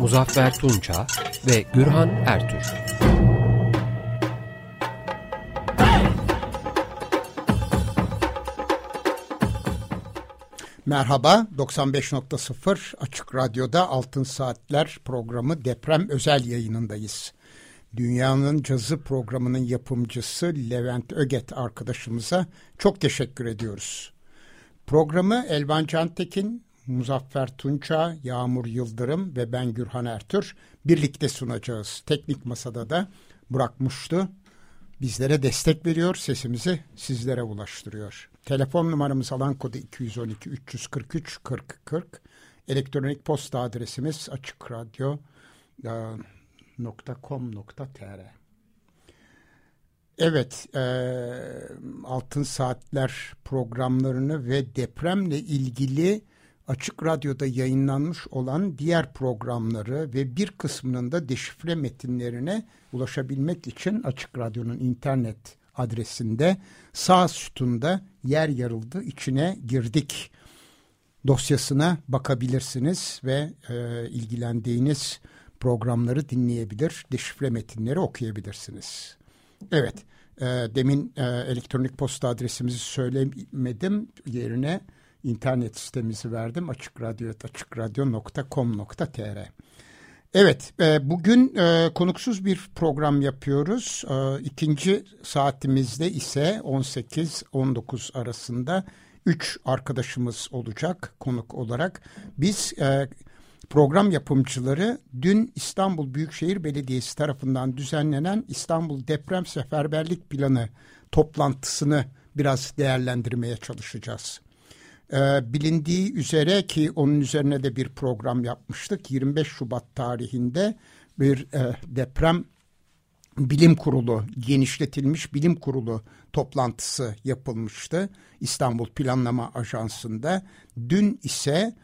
Muzaffer Tunça ve Gürhan Ertür. Merhaba, 95.0 Açık Radyo'da Altın Saatler programı deprem özel yayınındayız. Dünyanın Cazı programının yapımcısı Levent Öget arkadaşımıza çok teşekkür ediyoruz. Programı Elvan Cantekin, Muzaffer Tunça, Yağmur Yıldırım ve ben Gürhan Ertür birlikte sunacağız. Teknik masada da Burak Muştu bizlere destek veriyor, sesimizi sizlere ulaştırıyor. Telefon numaramız alan kodu 212 343 40 40. Elektronik posta adresimiz açıkradyo.com.tr Evet, e, Altın Saatler programlarını ve depremle ilgili Açık Radyo'da yayınlanmış olan diğer programları ve bir kısmının da deşifre metinlerine ulaşabilmek için Açık Radyo'nun internet adresinde sağ sütunda yer yarıldı içine girdik dosyasına bakabilirsiniz ve e, ilgilendiğiniz programları dinleyebilir, deşifre metinleri okuyabilirsiniz. Evet, e, demin e, elektronik posta adresimizi söylemedim yerine internet sitemizi verdim açıkradyo açıkradyo.com.tr Evet, e, bugün e, konuksuz bir program yapıyoruz. E, ikinci saatimizde ise 18-19 arasında üç arkadaşımız olacak konuk olarak. Biz e, program yapımcıları dün İstanbul Büyükşehir Belediyesi tarafından düzenlenen İstanbul Deprem Seferberlik Planı toplantısını biraz değerlendirmeye çalışacağız. Ee, bilindiği üzere ki onun üzerine de bir program yapmıştık. 25 Şubat tarihinde bir e, deprem bilim kurulu genişletilmiş bilim kurulu toplantısı yapılmıştı İstanbul Planlama Ajansı'nda. Dün ise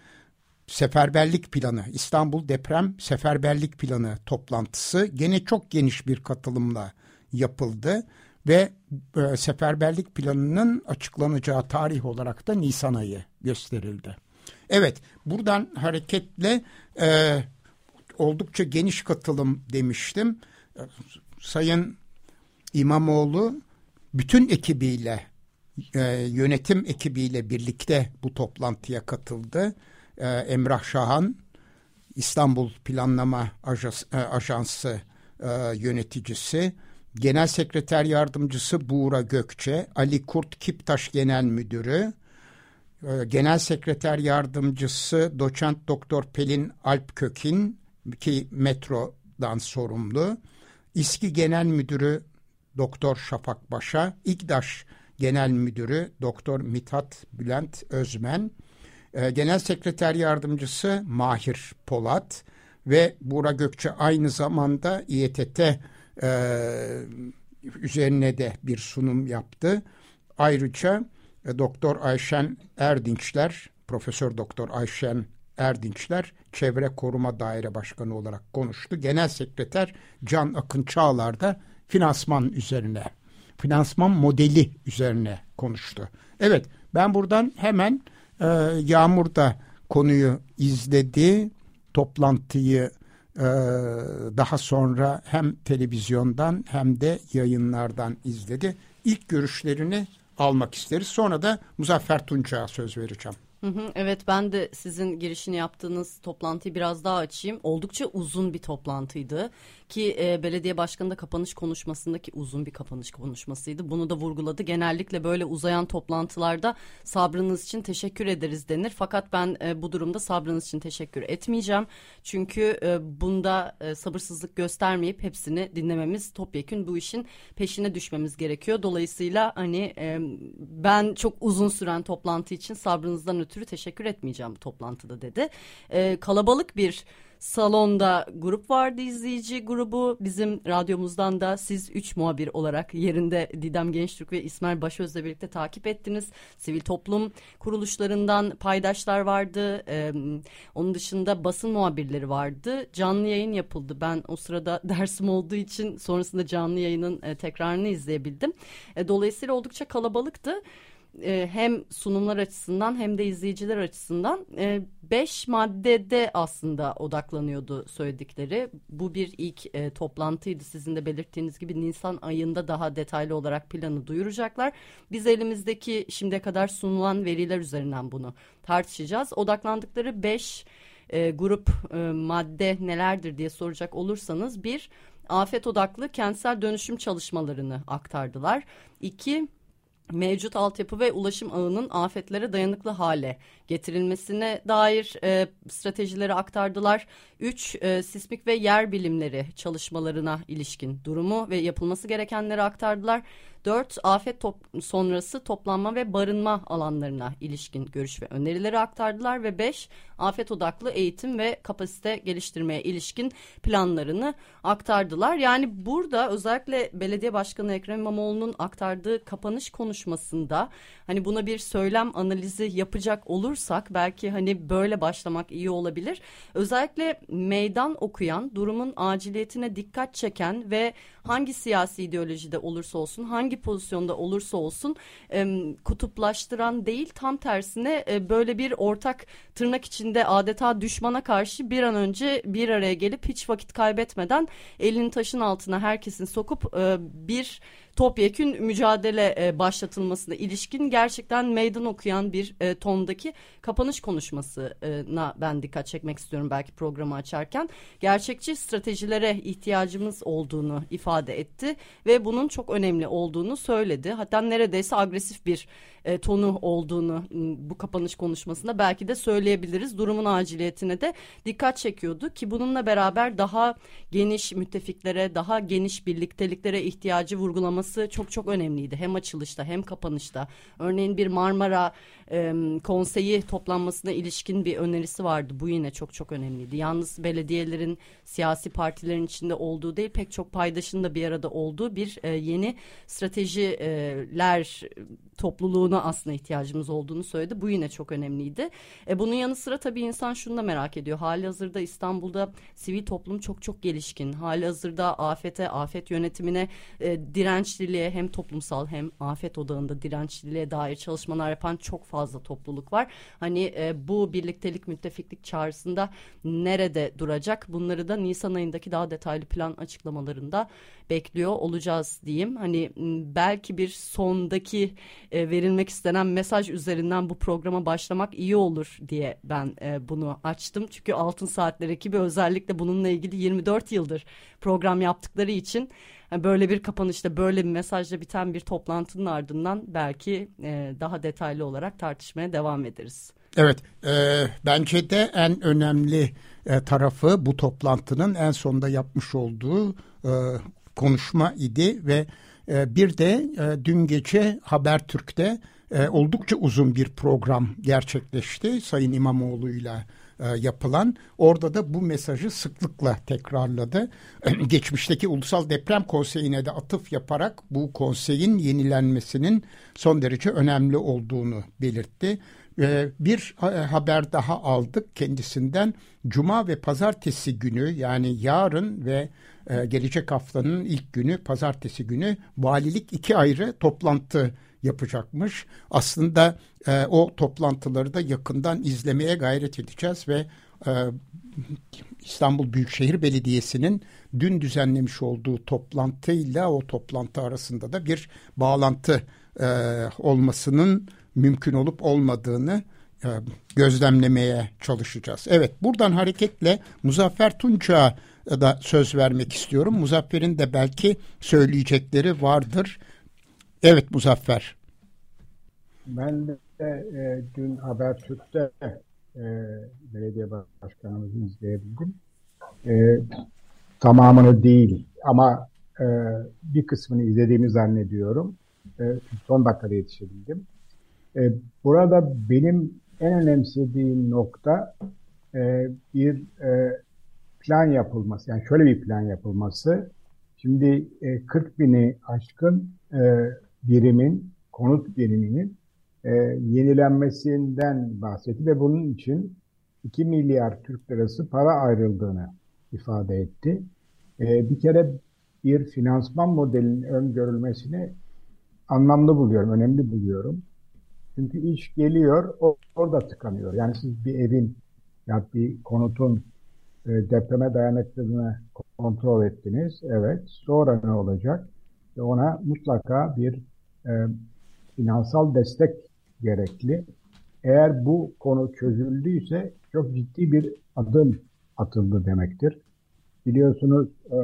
seferberlik planı İstanbul Deprem Seferberlik Planı toplantısı gene çok geniş bir katılımla yapıldı ve e, seferberlik planının açıklanacağı tarih olarak da Nisan ayı gösterildi. Evet buradan hareketle e, oldukça geniş katılım demiştim. Sayın İmamoğlu bütün ekibiyle e, yönetim ekibiyle birlikte bu toplantıya katıldı. E, Emrah Şahan İstanbul Planlama Ajans, e, Ajansı e, yöneticisi Genel Sekreter Yardımcısı Buğra Gökçe, Ali Kurt Kiptaş Genel Müdürü, e, Genel Sekreter Yardımcısı Doçent Doktor Pelin Alp Kökin ki metrodan sorumlu, İSKİ Genel Müdürü Doktor Şafak Başa, İGDAŞ Genel Müdürü Doktor Mithat Bülent Özmen, e, Genel Sekreter Yardımcısı Mahir Polat ve Buğra Gökçe aynı zamanda İETT üzerine de bir sunum yaptı. Ayrıca e, Doktor Ayşen Erdinçler, Profesör Doktor Ayşen Erdinçler Çevre Koruma Daire Başkanı olarak konuştu. Genel Sekreter Can Akın Çağlar da finansman üzerine, finansman modeli üzerine konuştu. Evet ben buradan hemen e, Yağmur da konuyu izledi, toplantıyı ee, daha sonra hem televizyondan hem de yayınlardan izledi. İlk görüşlerini almak isteriz. Sonra da Muzaffer Tunç'a söz vereceğim. Hı hı, evet ben de sizin girişini yaptığınız toplantıyı biraz daha açayım. Oldukça uzun bir toplantıydı ki e, belediye başkanı da kapanış konuşmasındaki uzun bir kapanış konuşmasıydı. Bunu da vurguladı. Genellikle böyle uzayan toplantılarda sabrınız için teşekkür ederiz denir. Fakat ben e, bu durumda sabrınız için teşekkür etmeyeceğim. Çünkü e, bunda e, sabırsızlık göstermeyip hepsini dinlememiz topyekün bu işin peşine düşmemiz gerekiyor. Dolayısıyla hani e, ben çok uzun süren toplantı için sabrınızdan ötürü ötürü teşekkür etmeyeceğim bu toplantıda dedi. E, kalabalık bir salonda grup vardı izleyici grubu. Bizim radyomuzdan da siz üç muhabir olarak yerinde Didem Gençtürk ve İsmail Başöz'le birlikte takip ettiniz. Sivil toplum kuruluşlarından paydaşlar vardı. Ee, onun dışında basın muhabirleri vardı. Canlı yayın yapıldı. Ben o sırada dersim olduğu için sonrasında canlı yayının e, tekrarını izleyebildim. E, dolayısıyla oldukça kalabalıktı e, hem sunumlar açısından hem de izleyiciler açısından e, beş maddede aslında odaklanıyordu söyledikleri. Bu bir ilk e, toplantıydı. Sizin de belirttiğiniz gibi Nisan ayında daha detaylı olarak planı duyuracaklar. Biz elimizdeki şimdiye kadar sunulan veriler üzerinden bunu tartışacağız. Odaklandıkları beş e, grup e, madde nelerdir diye soracak olursanız bir afet odaklı kentsel dönüşüm çalışmalarını aktardılar. İki mevcut altyapı ve ulaşım ağının afetlere dayanıklı hale getirilmesine dair e, stratejileri aktardılar. Üç, e, sismik ve yer bilimleri çalışmalarına ilişkin durumu ve yapılması gerekenleri aktardılar. 4. Afet top sonrası toplanma ve barınma alanlarına ilişkin görüş ve önerileri aktardılar ve 5. Afet odaklı eğitim ve kapasite geliştirmeye ilişkin planlarını aktardılar. Yani burada özellikle belediye başkanı Ekrem İmamoğlu'nun aktardığı kapanış konuşmasında hani buna bir söylem analizi yapacak olursak belki hani böyle başlamak iyi olabilir. Özellikle meydan okuyan, durumun aciliyetine dikkat çeken ve hangi siyasi ideolojide olursa olsun, hangi pozisyonda olursa olsun e, kutuplaştıran değil tam tersine e, böyle bir ortak tırnak içinde adeta düşmana karşı bir an önce bir araya gelip hiç vakit kaybetmeden elini taşın altına herkesin sokup e, bir topyekün mücadele e, başlatılmasına ilişkin gerçekten meydan okuyan bir e, tondaki kapanış konuşmasına ben dikkat çekmek istiyorum belki programı açarken. Gerçekçi stratejilere ihtiyacımız olduğunu ifade etti ve bunun çok önemli olduğunu söyledi. Hatta neredeyse agresif bir e, tonu olduğunu bu kapanış konuşmasında belki de söyleyebiliriz. Durumun aciliyetine de dikkat çekiyordu ki bununla beraber daha geniş müttefiklere, daha geniş birlikteliklere ihtiyacı vurgulaması çok çok önemliydi. Hem açılışta hem kapanışta. Örneğin bir Marmara e, konseyi toplanmasına ilişkin bir önerisi vardı. Bu yine çok çok önemliydi. Yalnız belediyelerin siyasi partilerin içinde olduğu değil pek çok paydaşın da bir arada olduğu bir e, yeni stratejiler topluluğuna aslında ihtiyacımız olduğunu söyledi. Bu yine çok önemliydi. E, bunun yanı sıra tabii insan şunu da merak ediyor. Hali hazırda İstanbul'da sivil toplum çok çok gelişkin. Hali hazırda afete, afet yönetimine, e, dirençliliğe hem toplumsal hem afet odağında dirençliliğe dair çalışmalar yapan çok fazla topluluk var. Hani e, bu birliktelik müttefiklik çağrısında nerede duracak? Bunları da Nisan ayındaki daha detaylı plan açıklamalarında bekliyor olacağız diyeyim. Hani belki bir sondaki e, verilmek istenen mesaj üzerinden bu programa başlamak iyi olur diye ben e, bunu açtım. Çünkü Altın Saatler ekibi özellikle bununla ilgili 24 yıldır program yaptıkları için yani böyle bir kapanışta böyle bir mesajla biten bir toplantının ardından belki e, daha detaylı olarak tartışmaya devam ederiz. Evet, e, bence de en önemli e, tarafı bu toplantının en sonunda yapmış olduğu e, konuşma idi ve e, bir de e, dün gece Habertürk'te e, oldukça uzun bir program gerçekleşti Sayın İmamoğlu'yla e, yapılan. Orada da bu mesajı sıklıkla tekrarladı. Geçmişteki Ulusal Deprem Konseyi'ne de atıf yaparak bu konseyin yenilenmesinin son derece önemli olduğunu belirtti. E, bir e, haber daha aldık kendisinden. Cuma ve pazartesi günü yani yarın ve gelecek haftanın ilk günü pazartesi günü valilik iki ayrı toplantı yapacakmış. Aslında e, o toplantıları da yakından izlemeye gayret edeceğiz ve e, İstanbul Büyükşehir Belediyesi'nin dün düzenlemiş olduğu toplantıyla o toplantı arasında da bir bağlantı e, olmasının mümkün olup olmadığını e, gözlemlemeye çalışacağız. Evet buradan hareketle Muzaffer Tunç'a da söz vermek istiyorum. Muzaffer'in de belki söyleyecekleri vardır. Evet Muzaffer. Ben de e, dün Habertürk'te e, belediye başkanımızı izleyebildim. E, tamamını değil ama e, bir kısmını izlediğimi zannediyorum. E, son dakikada yetişebildim. E, burada benim en önemsediğim nokta e, bir e, plan yapılması. Yani şöyle bir plan yapılması. Şimdi e, 40 bini aşkın e, birimin, konut biriminin e, yenilenmesinden bahsetti ve bunun için 2 milyar Türk lirası para ayrıldığını ifade etti. E, bir kere bir finansman modelinin öngörülmesini anlamlı buluyorum, önemli buluyorum. Çünkü iş geliyor, orada tıkanıyor. Yani siz bir evin ya bir konutun e, depreme dayanıklılığını kontrol ettiniz. Evet. Sonra ne olacak? Ona mutlaka bir e, finansal destek gerekli. Eğer bu konu çözüldüyse çok ciddi bir adım atıldı demektir. Biliyorsunuz e,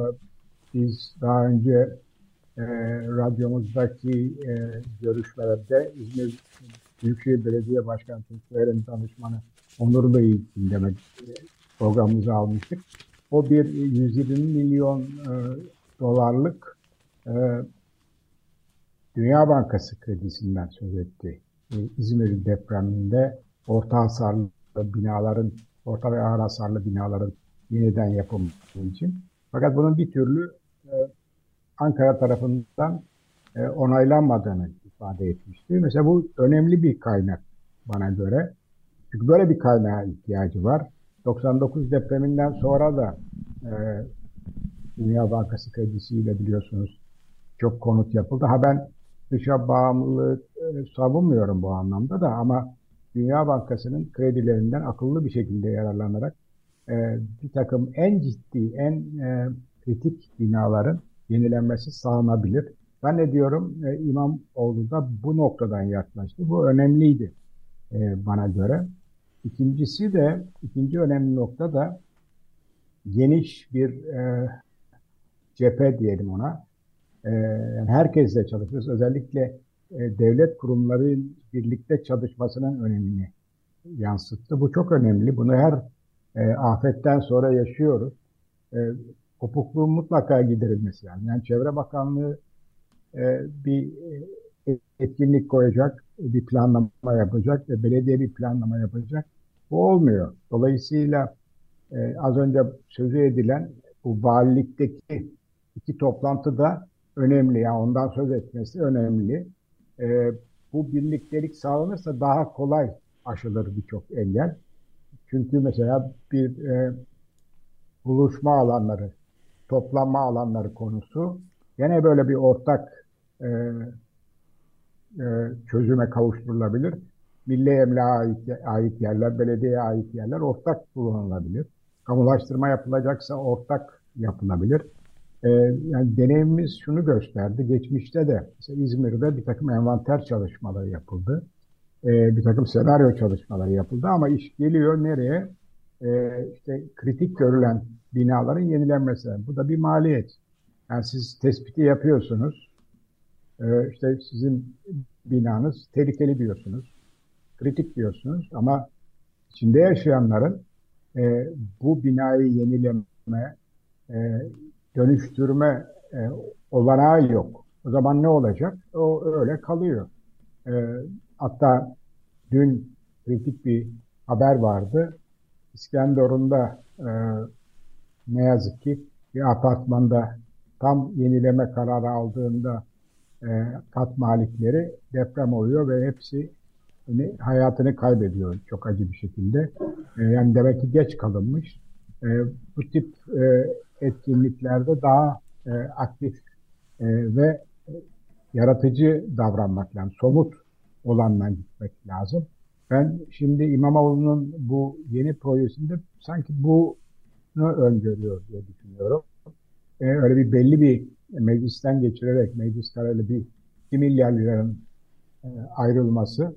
biz daha önce e, radyomuzdaki e, görüşmelerde İzmir Büyükşehir Belediye Başkanı Türklerin danışmanı Onur Bey'i dinlemek programımıza almıştık. O bir 120 milyon e, dolarlık e, Dünya Bankası kredisinden söz etti. E, İzmir depreminde orta hasarlı binaların, orta ve ağır hasarlı binaların yeniden yapılması için. Fakat bunun bir türlü e, Ankara tarafından e, onaylanmadığını ifade etmişti. Mesela bu önemli bir kaynak bana göre. Çünkü böyle bir kaynağa ihtiyacı var. 99 depreminden sonra da e, Dünya Bankası kredisiyle biliyorsunuz çok konut yapıldı. Ha ben dışa bağımlılığı e, savunmuyorum bu anlamda da ama Dünya Bankası'nın kredilerinden akıllı bir şekilde yararlanarak e, bir takım en ciddi, en e, kritik binaların yenilenmesi sağlanabilir. Ben ne diyorum e, İmamoğlu da bu noktadan yaklaştı. Bu önemliydi e, bana göre. İkincisi de, ikinci önemli nokta da geniş bir e, cephe diyelim ona. E, yani herkesle çalışıyoruz. Özellikle e, devlet kurumları birlikte çalışmasının önemini yansıttı. Bu çok önemli. Bunu her e, afetten sonra yaşıyoruz. E, kopukluğun mutlaka giderilmesi yani. Yani Çevre Bakanlığı e, bir e, etkinlik koyacak, bir planlama yapacak ve belediye bir planlama yapacak. Bu olmuyor. Dolayısıyla e, az önce sözü edilen bu valilikteki iki toplantı da önemli. Yani ondan söz etmesi önemli. E, bu birliktelik sağlanırsa daha kolay aşılır birçok engel. Çünkü mesela bir e, buluşma alanları, toplanma alanları konusu gene böyle bir ortak e, e, çözüme kavuşturulabilir. Milli emlağa ait, ait yerler, belediyeye ait yerler ortak kullanılabilir. Kamulaştırma yapılacaksa ortak yapılabilir. Ee, yani deneyimimiz şunu gösterdi. Geçmişte de mesela İzmir'de bir takım envanter çalışmaları yapıldı. Ee, bir takım senaryo çalışmaları yapıldı ama iş geliyor nereye? Ee, işte kritik görülen binaların yenilenmesi. Bu da bir maliyet. Yani siz tespiti yapıyorsunuz. İşte sizin binanız tehlikeli diyorsunuz kritik diyorsunuz ama içinde yaşayanların e, bu binayı yenileme, e, dönüştürme e, olanağı yok. O zaman ne olacak? O öyle kalıyor. E, hatta dün kritik bir haber vardı. İskenderun'da e, ne yazık ki bir apartmanda tam yenileme kararı aldığında e, kat malikleri deprem oluyor ve hepsi hani hayatını kaybediyor çok acı bir şekilde. E, yani demek ki geç kalınmış. E, bu tip e, etkinliklerde daha e, aktif e, ve yaratıcı davranmak lazım. Somut olandan gitmek lazım. Ben şimdi İmamoğlu'nun bu yeni projesinde sanki bunu öngörüyor diye düşünüyorum. E, öyle bir belli bir meclisten geçirerek meclis kararıyla bir 2 milyar liranın e, ayrılması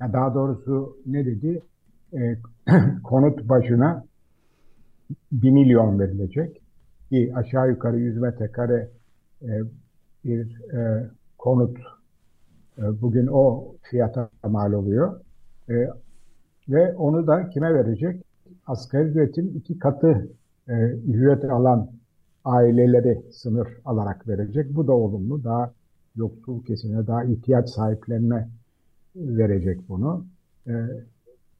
ya daha doğrusu ne dedi? E, konut başına 1 milyon verilecek ki aşağı yukarı 100 metrekare e, bir e, konut e, bugün o fiyata mal oluyor. E, ve onu da kime verecek? Asgari ücretin iki katı e, ücret alan aileleri sınır alarak verecek. Bu da olumlu. Daha yoksul kesimine, daha ihtiyaç sahiplerine verecek bunu. E,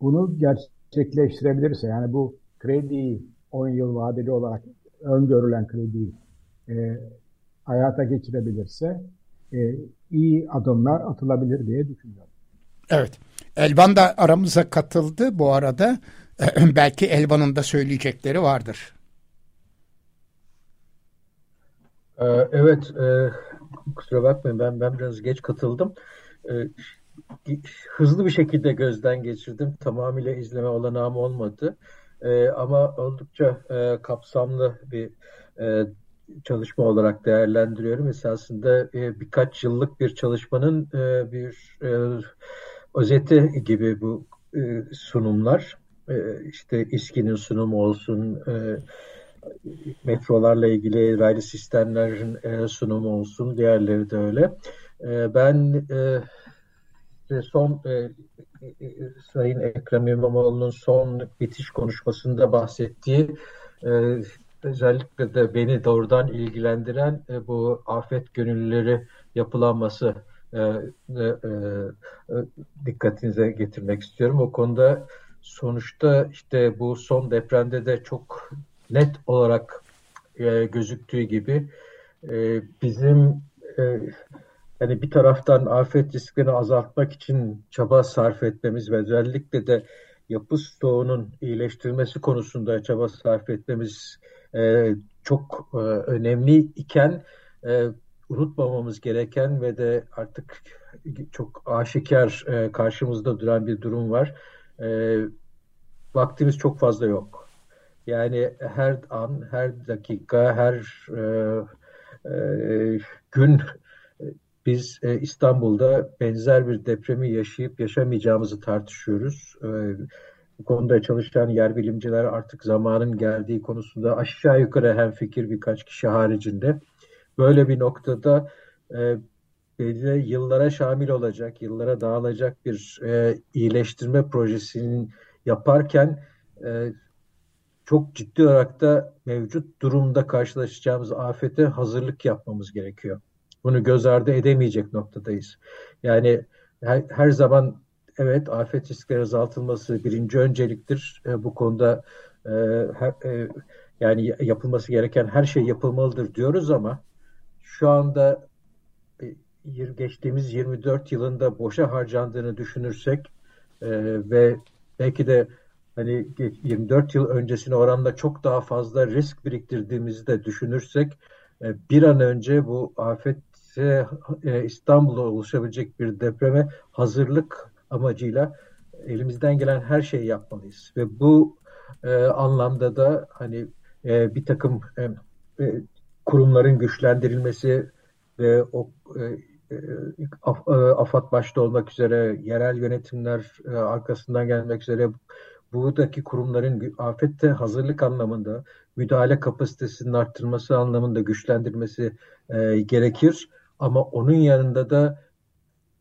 bunu gerçekleştirebilirse yani bu krediyi 10 yıl vadeli olarak öngörülen krediyi e, hayata geçirebilirse e, iyi adımlar atılabilir diye düşünüyorum. Evet. Elvan da aramıza katıldı bu arada. Belki Elvan'ın da söyleyecekleri vardır. Ee, evet, e, kusura bakmayın ben ben biraz geç katıldım. E, hızlı bir şekilde gözden geçirdim. Tamamıyla izleme olanağım olmadı. E, ama oldukça e, kapsamlı bir e, çalışma olarak değerlendiriyorum. Esasında e, birkaç yıllık bir çalışmanın e, bir e, özeti gibi bu e, sunumlar. E, işte İSKİ'nin sunumu olsun, e, metrolarla ilgili raylı sistemlerin e, sunumu olsun, diğerleri de öyle. E, ben e, son e, e, Sayın Ekrem İmamoğlu'nun son bitiş konuşmasında bahsettiği e, özellikle de beni doğrudan ilgilendiren e, bu afet gönüllüleri yapılanması e, e, e, dikkatinize getirmek istiyorum. O konuda sonuçta işte bu son depremde de çok net olarak e, gözüktüğü gibi e, bizim e, yani bir taraftan afet riskini azaltmak için çaba sarf etmemiz ve özellikle de yapı stoğunun iyileştirilmesi konusunda çaba sarf etmemiz e, çok e, önemli iken e, unutmamamız gereken ve de artık çok aşikar e, karşımızda duran bir durum var. E, vaktimiz çok fazla yok. Yani her an, her dakika, her e, e, gün biz e, İstanbul'da benzer bir depremi yaşayıp yaşamayacağımızı tartışıyoruz. E, bu konuda çalışan yer bilimciler artık zamanın geldiği konusunda aşağı yukarı hem fikir birkaç kişi haricinde. Böyle bir noktada e, belli yıllara şamil olacak, yıllara dağılacak bir e, iyileştirme projesinin yaparken e, çok ciddi olarak da mevcut durumda karşılaşacağımız afete hazırlık yapmamız gerekiyor. Bunu göz ardı edemeyecek noktadayız. Yani her, her zaman evet afet riskleri azaltılması birinci önceliktir. E, bu konuda e, her, e, yani yapılması gereken her şey yapılmalıdır diyoruz ama şu anda e, geçtiğimiz 24 yılında boşa harcandığını düşünürsek e, ve belki de hani 24 yıl öncesine oranla çok daha fazla risk biriktirdiğimizi de düşünürsek e, bir an önce bu afet e, İstanbul'da oluşabilecek bir depreme hazırlık amacıyla elimizden gelen her şeyi yapmalıyız. Ve bu e, anlamda da hani e, bir takım e, e, kurumların güçlendirilmesi ve o e, e, e, AFAD başta olmak üzere yerel yönetimler e, arkasından gelmek üzere buradaki kurumların afette hazırlık anlamında müdahale kapasitesinin arttırması anlamında güçlendirmesi e, gerekir. Ama onun yanında da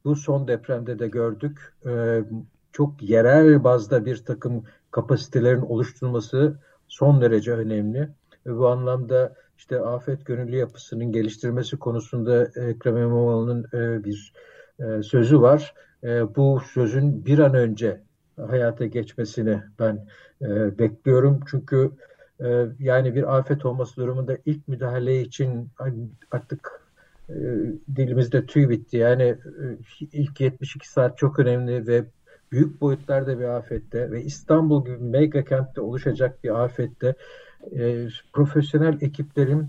bu son depremde de gördük. E, çok yerel bazda bir takım kapasitelerin oluşturulması son derece önemli. Ve bu anlamda işte afet gönüllü yapısının geliştirmesi konusunda Ekrem İmamoğlu'nun e, bir e, sözü var. E, bu sözün bir an önce hayata geçmesini ben bekliyorum. Çünkü yani bir afet olması durumunda ilk müdahale için artık e, dilimizde tüy bitti. Yani e, ilk 72 saat çok önemli ve büyük boyutlarda bir afette ve İstanbul gibi mega kentte oluşacak bir afette e, profesyonel ekiplerin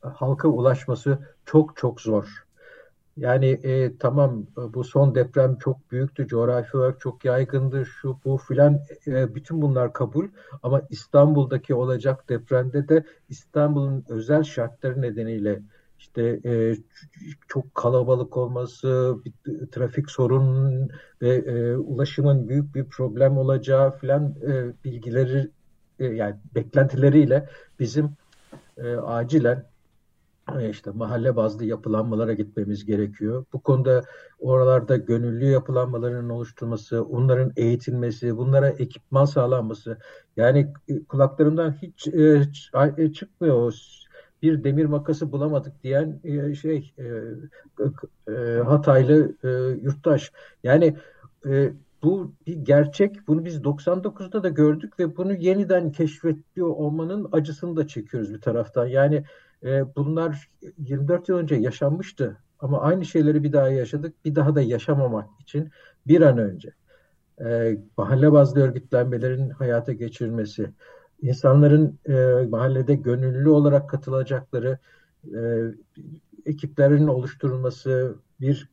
halka ulaşması çok çok zor. Yani e, tamam bu son deprem çok büyüktü, coğrafi olarak çok yaygındı, şu bu filan e, bütün bunlar kabul. Ama İstanbul'daki olacak depremde de İstanbul'un özel şartları nedeniyle işte e, çok kalabalık olması, bir, trafik sorun ve e, ulaşımın büyük bir problem olacağı filan e, bilgileri e, yani beklentileriyle bizim e, acilen e, işte mahalle bazlı yapılanmalara gitmemiz gerekiyor. Bu konuda oralarda gönüllü yapılanmaların oluşturması, onların eğitilmesi, bunlara ekipman sağlanması. Yani e, kulaklarımdan hiç e, e çıkmıyor o bir demir makası bulamadık diyen e, şey e, e, Hataylı yurttaş. Yani bu bir gerçek. Bunu biz 99'da da gördük ve bunu yeniden keşfediyor olmanın acısını da çekiyoruz bir taraftan. Yani bunlar 24 yıl önce yaşanmıştı ama aynı şeyleri bir daha yaşadık. Bir daha da yaşamamak için bir an önce e, mahalle bazlı örgütlenmelerin hayata geçirilmesi, insanların e, mahallede gönüllü olarak katılacakları e, ekiplerin oluşturulması, bir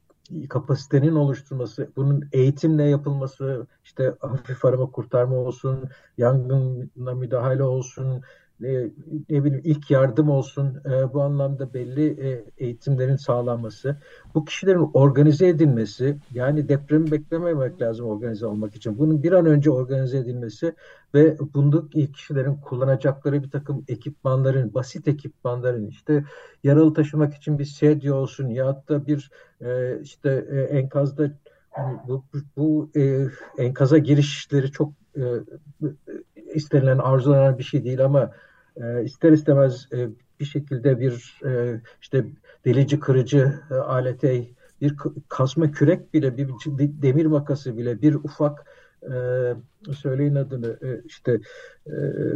kapasitenin oluşturulması, bunun eğitimle yapılması, işte hafif arama kurtarma olsun, yangına müdahale olsun, e, ne bileyim ilk yardım olsun e, bu anlamda belli e, eğitimlerin sağlanması, bu kişilerin organize edilmesi yani depremi beklememek lazım organize olmak için. Bunun bir an önce organize edilmesi ve bundaki kişilerin kullanacakları bir takım ekipmanların, basit ekipmanların işte yaralı taşımak için bir sedye olsun ya da bir e, işte e, enkazda bu, bu, bu e, enkaza girişleri çok e, istenilen arzulanan bir şey değil ama e, ister istemez e, bir şekilde bir e, işte delici kırıcı e, alete bir kazma kürek bile bir demir makası bile bir ufak e, söyleyin adını e, işte e,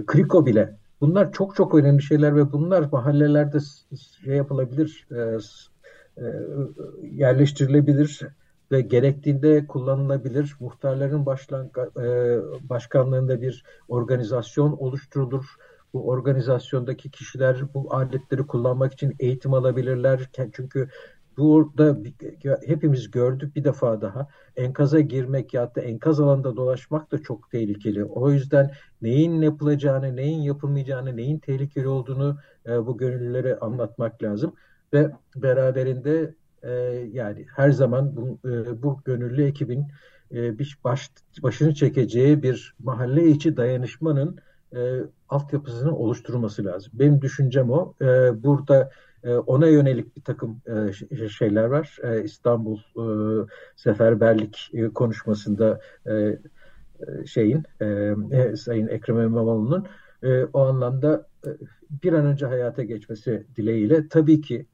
kriko bile bunlar çok çok önemli şeyler ve bunlar mahallelerde şey yapılabilir e, e, yerleştirilebilir ve gerektiğinde kullanılabilir. Muhtarların başlan, e, başkanlığında bir organizasyon oluşturulur. Bu organizasyondaki kişiler bu aletleri kullanmak için eğitim alabilirler. Çünkü burada hepimiz gördük bir defa daha enkaza girmek ya da enkaz alanda dolaşmak da çok tehlikeli. O yüzden neyin yapılacağını, neyin yapılmayacağını, neyin tehlikeli olduğunu e, bu gönüllülere anlatmak lazım ve beraberinde e, yani her zaman bu, e, bu gönüllü ekibin e, baş, başını çekeceği bir mahalle içi dayanışmanın e, altyapısını oluşturması lazım. Benim düşüncem o. E, burada e, ona yönelik bir takım e, şeyler var. E, İstanbul e, Seferberlik e, konuşmasında e, e şeyin e, e, Sayın Ekrem İmamoğlu'nun e, o anlamda e, bir an önce hayata geçmesi dileğiyle tabii ki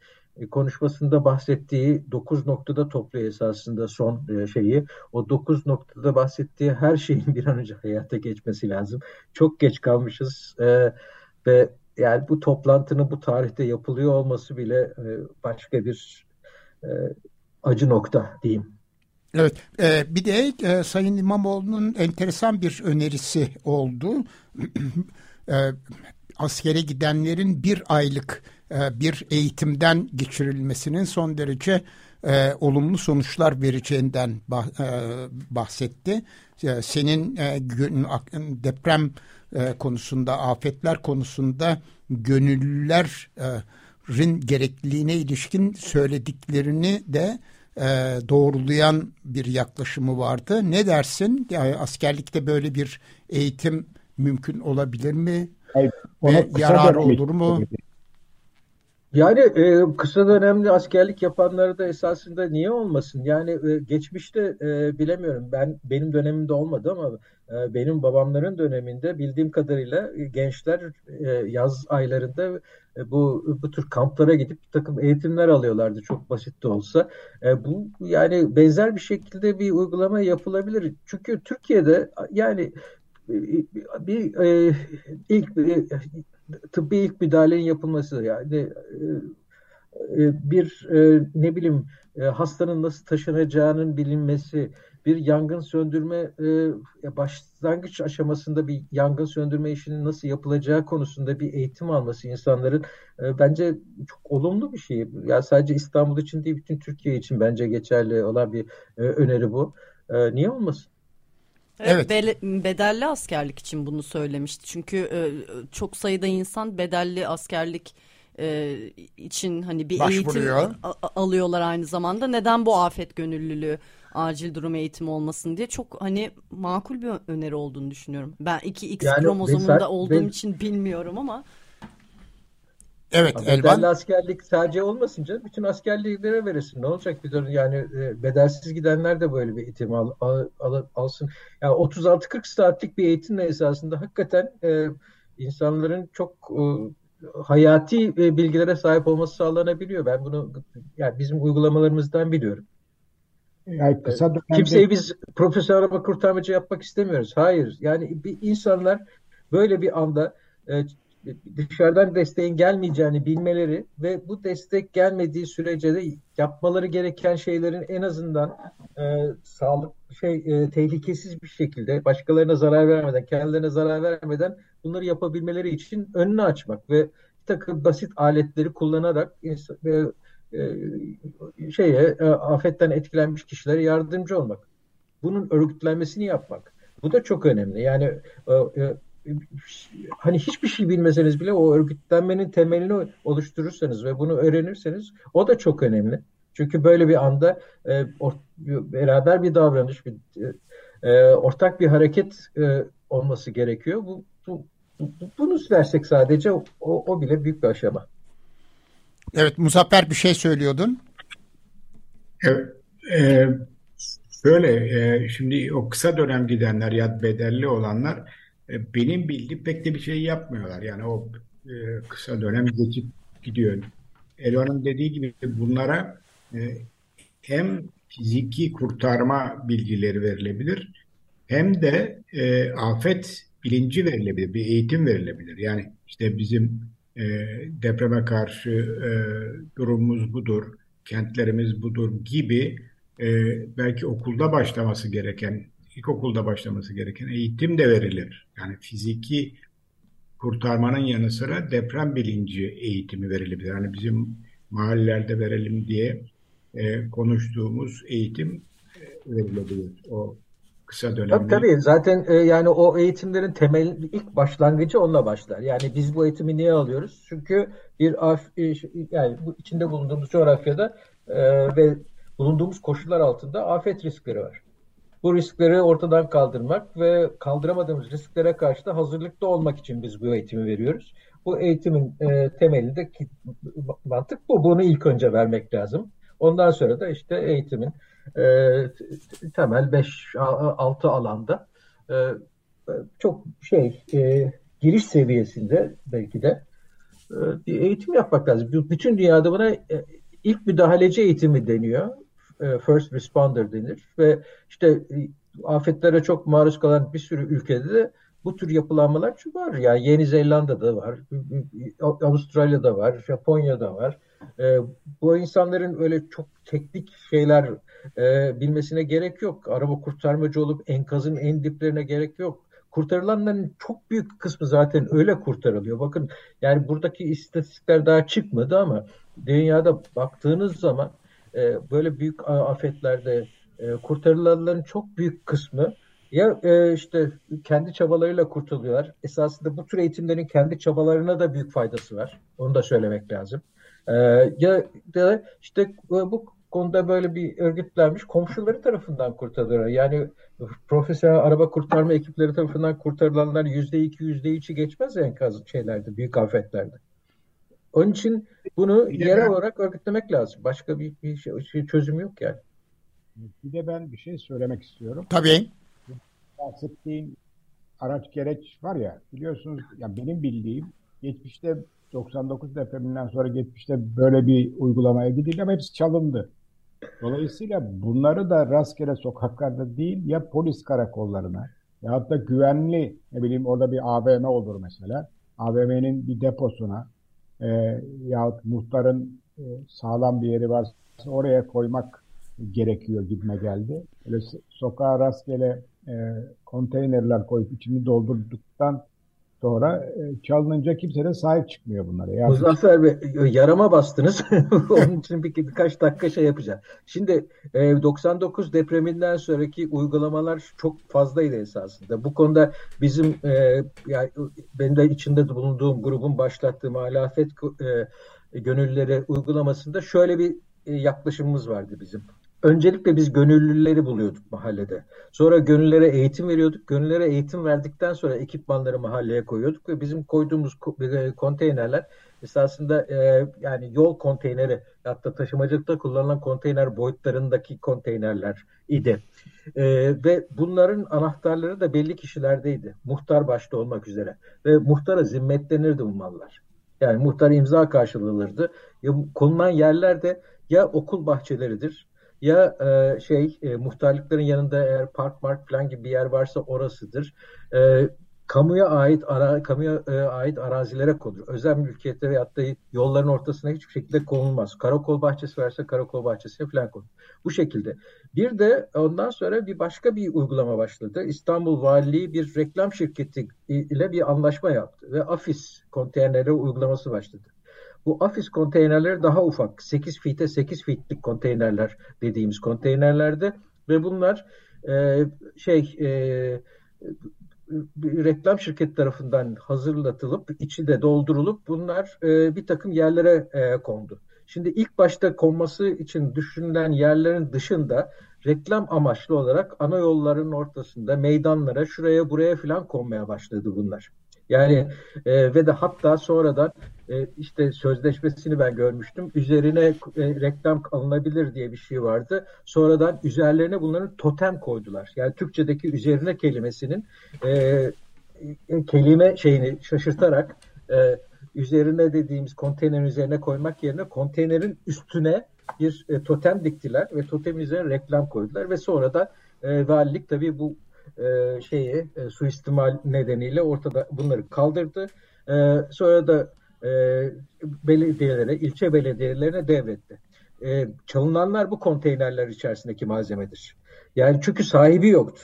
konuşmasında bahsettiği dokuz noktada topluyor esasında son e, şeyi. O dokuz noktada bahsettiği her şeyin bir an önce hayata geçmesi lazım. Çok geç kalmışız e, ve yani bu toplantının bu tarihte yapılıyor olması bile e, başka bir e, acı nokta diyeyim. Evet, e, bir de e, Sayın İmamoğlu'nun enteresan bir önerisi oldu. e, askere gidenlerin bir aylık e, bir eğitimden geçirilmesinin son derece e, olumlu sonuçlar vereceğinden bah, e, bahsetti. E, senin e, gün, deprem e, konusunda, afetler konusunda gönüllülerin gerekliliğine ilişkin söylediklerini de e, doğrulayan bir yaklaşımı vardı. Ne dersin? Yani askerlikte böyle bir eğitim mümkün olabilir mi? Hayır, Ve yarar olur mu? Gibi. Yani e, kısa dönemli askerlik yapanları da esasında niye olmasın? Yani e, geçmişte e, bilemiyorum ben benim dönemimde olmadı ama e, benim babamların döneminde bildiğim kadarıyla e, gençler e, yaz aylarında e, bu bu tür kamplara gidip bir takım eğitimler alıyorlardı çok basit de olsa. E, bu yani benzer bir şekilde bir uygulama yapılabilir. Çünkü Türkiye'de yani e, bir e, ilk e, tıbbi ilk müdahalenin yapılması yani e, e, bir e, ne bileyim hastanın nasıl taşınacağının bilinmesi, bir yangın söndürme başlangıç aşamasında bir yangın söndürme işinin nasıl yapılacağı konusunda bir eğitim alması insanların bence çok olumlu bir şey. Ya sadece İstanbul için değil bütün Türkiye için bence geçerli olan bir öneri bu. Niye olmasın? Evet, evet. bedelli askerlik için bunu söylemişti. Çünkü e, çok sayıda insan bedelli askerlik e, için hani bir Başvuruyor. eğitim alıyorlar aynı zamanda. Neden bu afet gönüllülüğü acil durum eğitimi olmasın diye çok hani makul bir öneri olduğunu düşünüyorum. Ben iki X yani kromozomunda mesela, olduğum ben, için bilmiyorum ama Evet Ama Elvan. Bedelli askerlik sadece olmasın canım. Bütün askerliklere veresin. Ne olacak? Bir de yani e, bedelsiz gidenler de böyle bir eğitim al, al, al, alsın. Yani 36-40 saatlik bir eğitimle esasında hakikaten e, insanların çok e, hayati e, bilgilere sahip olması sağlanabiliyor. Ben bunu yani bizim uygulamalarımızdan biliyorum. Yani kısa dönemde... Kimseyi biz profesör araba kurtarmacı yapmak istemiyoruz. Hayır. Yani bir insanlar böyle bir anda e, dışarıdan desteğin gelmeyeceğini bilmeleri ve bu destek gelmediği sürece de yapmaları gereken şeylerin en azından e, sağlık şey e, tehlikesiz bir şekilde başkalarına zarar vermeden, kendilerine zarar vermeden bunları yapabilmeleri için önünü açmak ve bir takım basit aletleri kullanarak e, e, şeye e, afetten etkilenmiş kişilere yardımcı olmak. Bunun örgütlenmesini yapmak. Bu da çok önemli. Yani e, e, hani hiçbir şey bilmeseniz bile o örgütlenmenin temelini oluşturursanız ve bunu öğrenirseniz o da çok önemli. Çünkü böyle bir anda e, or, beraber bir davranış, bir e, ortak bir hareket e, olması gerekiyor. Bu, bu, bu bunu dersek sadece o, o bile büyük bir aşama. Evet Muzaffer bir şey söylüyordun. Evet. E, şöyle e, şimdi o kısa dönem gidenler ya bedelli olanlar benim bildiğim pek de bir şey yapmıyorlar. Yani o e, kısa dönem geçip gidiyor. Elvan'ın dediği gibi bunlara e, hem fiziki kurtarma bilgileri verilebilir hem de e, afet bilinci verilebilir, bir eğitim verilebilir. Yani işte bizim e, depreme karşı e, durumumuz budur, kentlerimiz budur gibi e, belki okulda başlaması gereken ilkokulda başlaması gereken eğitim de verilir. Yani fiziki kurtarmanın yanı sıra deprem bilinci eğitimi verilebilir. Yani bizim mahallelerde verelim diye e, konuştuğumuz eğitim e, verilebilir. O kısa dönemde. Tabii tabii zaten e, yani o eğitimlerin temel ilk başlangıcı onunla başlar. Yani biz bu eğitimi niye alıyoruz? Çünkü bir af, e, yani bu içinde bulunduğumuz coğrafyada e, ve bulunduğumuz koşullar altında afet riskleri var bu riskleri ortadan kaldırmak ve kaldıramadığımız risklere karşı da hazırlıklı olmak için biz bu eğitimi veriyoruz. Bu eğitimin e, temelinde mantık bu. Bunu ilk önce vermek lazım. Ondan sonra da işte eğitimin e, temel 5-6 alanda e, çok şey e, giriş seviyesinde belki de e, bir eğitim yapmak lazım. Bütün dünyada buna e, ilk müdahaleci eğitimi deniyor. E, first responder denir ve işte e, afetlere çok maruz kalan bir sürü ülkede de bu tür yapılanmalar var. Yani Yeni Zelanda'da var, Avustralya'da var, Japonya'da var. E, bu insanların öyle çok teknik şeyler e, bilmesine gerek yok. Araba kurtarmacı olup enkazın en diplerine gerek yok. Kurtarılanların çok büyük kısmı zaten öyle kurtarılıyor. Bakın yani buradaki istatistikler daha çıkmadı ama dünyada baktığınız zaman e, böyle büyük afetlerde e, kurtarılanların çok büyük kısmı ya e, işte kendi çabalarıyla kurtuluyorlar. Esasında bu tür eğitimlerin kendi çabalarına da büyük faydası var. Onu da söylemek lazım. E, ya da işte e, bu konuda böyle bir örgütlenmiş komşuları tarafından kurtarılıyor. Yani profesyonel araba kurtarma ekipleri tarafından kurtarılanlar yüzde iki, yüzde üçü geçmez enkaz şeylerde, büyük afetlerde. Onun için bunu bir yerel ben, olarak örgütlemek lazım. Başka bir, bir şey, şey, çözüm yok yani. Bir de ben bir şey söylemek istiyorum. Tabii. Bahsettiğin araç gereç var ya biliyorsunuz yani benim bildiğim geçmişte 99 depreminden sonra geçmişte böyle bir uygulamaya gidildi ama hepsi çalındı. Dolayısıyla bunları da rastgele sokaklarda değil ya polis karakollarına ya da güvenli ne bileyim orada bir AVM olur mesela. AVM'nin bir deposuna e, yahut muhtarın e, sağlam bir yeri varsa oraya koymak gerekiyor gitme geldi. Öyle sokağa rastgele e, konteynerler koyup içini doldurduktan sonra e, çalınınca kimse de sahip çıkmıyor bunlara. Yani... Muzaffer Bey yarama bastınız. Onun için bir, birkaç dakika şey yapacağım. Şimdi e, 99 depreminden sonraki uygulamalar çok fazlaydı esasında. Bu konuda bizim e, yani benim de içinde bulunduğum grubun başlattığı muhalefet e, gönüllüleri uygulamasında şöyle bir e, yaklaşımımız vardı bizim. Öncelikle biz gönüllüleri buluyorduk mahallede. Sonra gönüllere eğitim veriyorduk. Gönüllere eğitim verdikten sonra ekipmanları mahalleye koyuyorduk ve bizim koyduğumuz e, konteynerler esasında e, yani yol konteyneri hatta taşımacılıkta kullanılan konteyner boyutlarındaki konteynerler idi. E, ve bunların anahtarları da belli kişilerdeydi. Muhtar başta olmak üzere. Ve muhtara zimmetlenirdi bu mallar. Yani muhtar imza karşılanırdı. Ya, konulan yerler de ya okul bahçeleridir ya e, şey e, muhtarlıkların yanında eğer park mark falan gibi bir yer varsa orasıdır. E, kamuya ait ara, kamuya e, ait arazilere konur. Özel mülkiyette veyahut da yolların ortasına hiçbir şekilde konulmaz. Karakol bahçesi varsa karakol bahçesine falan konur. Bu şekilde. Bir de ondan sonra bir başka bir uygulama başladı. İstanbul Valiliği bir reklam şirketi ile bir anlaşma yaptı ve Afis konteyneri uygulaması başladı. Bu Afis konteynerleri daha ufak. 8 fite 8 fitlik konteynerler dediğimiz konteynerlerde ve bunlar e, şey e, reklam şirket tarafından hazırlatılıp içi de doldurulup bunlar e, bir takım yerlere e, kondu. Şimdi ilk başta konması için düşünülen yerlerin dışında reklam amaçlı olarak ana yolların ortasında meydanlara şuraya buraya filan konmaya başladı bunlar. Yani e, ve de hatta sonradan e, işte sözleşmesini ben görmüştüm. Üzerine e, reklam alınabilir diye bir şey vardı. Sonradan üzerlerine bunların totem koydular. Yani Türkçedeki üzerine kelimesinin e, e, kelime şeyini şaşırtarak e, üzerine dediğimiz konteynerin üzerine koymak yerine konteynerin üstüne bir e, totem diktiler ve totemin üzerine reklam koydular ve sonra da e, valilik tabii bu e, şeyi e, suistimal nedeniyle ortada bunları kaldırdı. E, sonra da e, belediyelere, ilçe belediyelerine devretti. E, çalınanlar bu konteynerler içerisindeki malzemedir. Yani çünkü sahibi yoktu.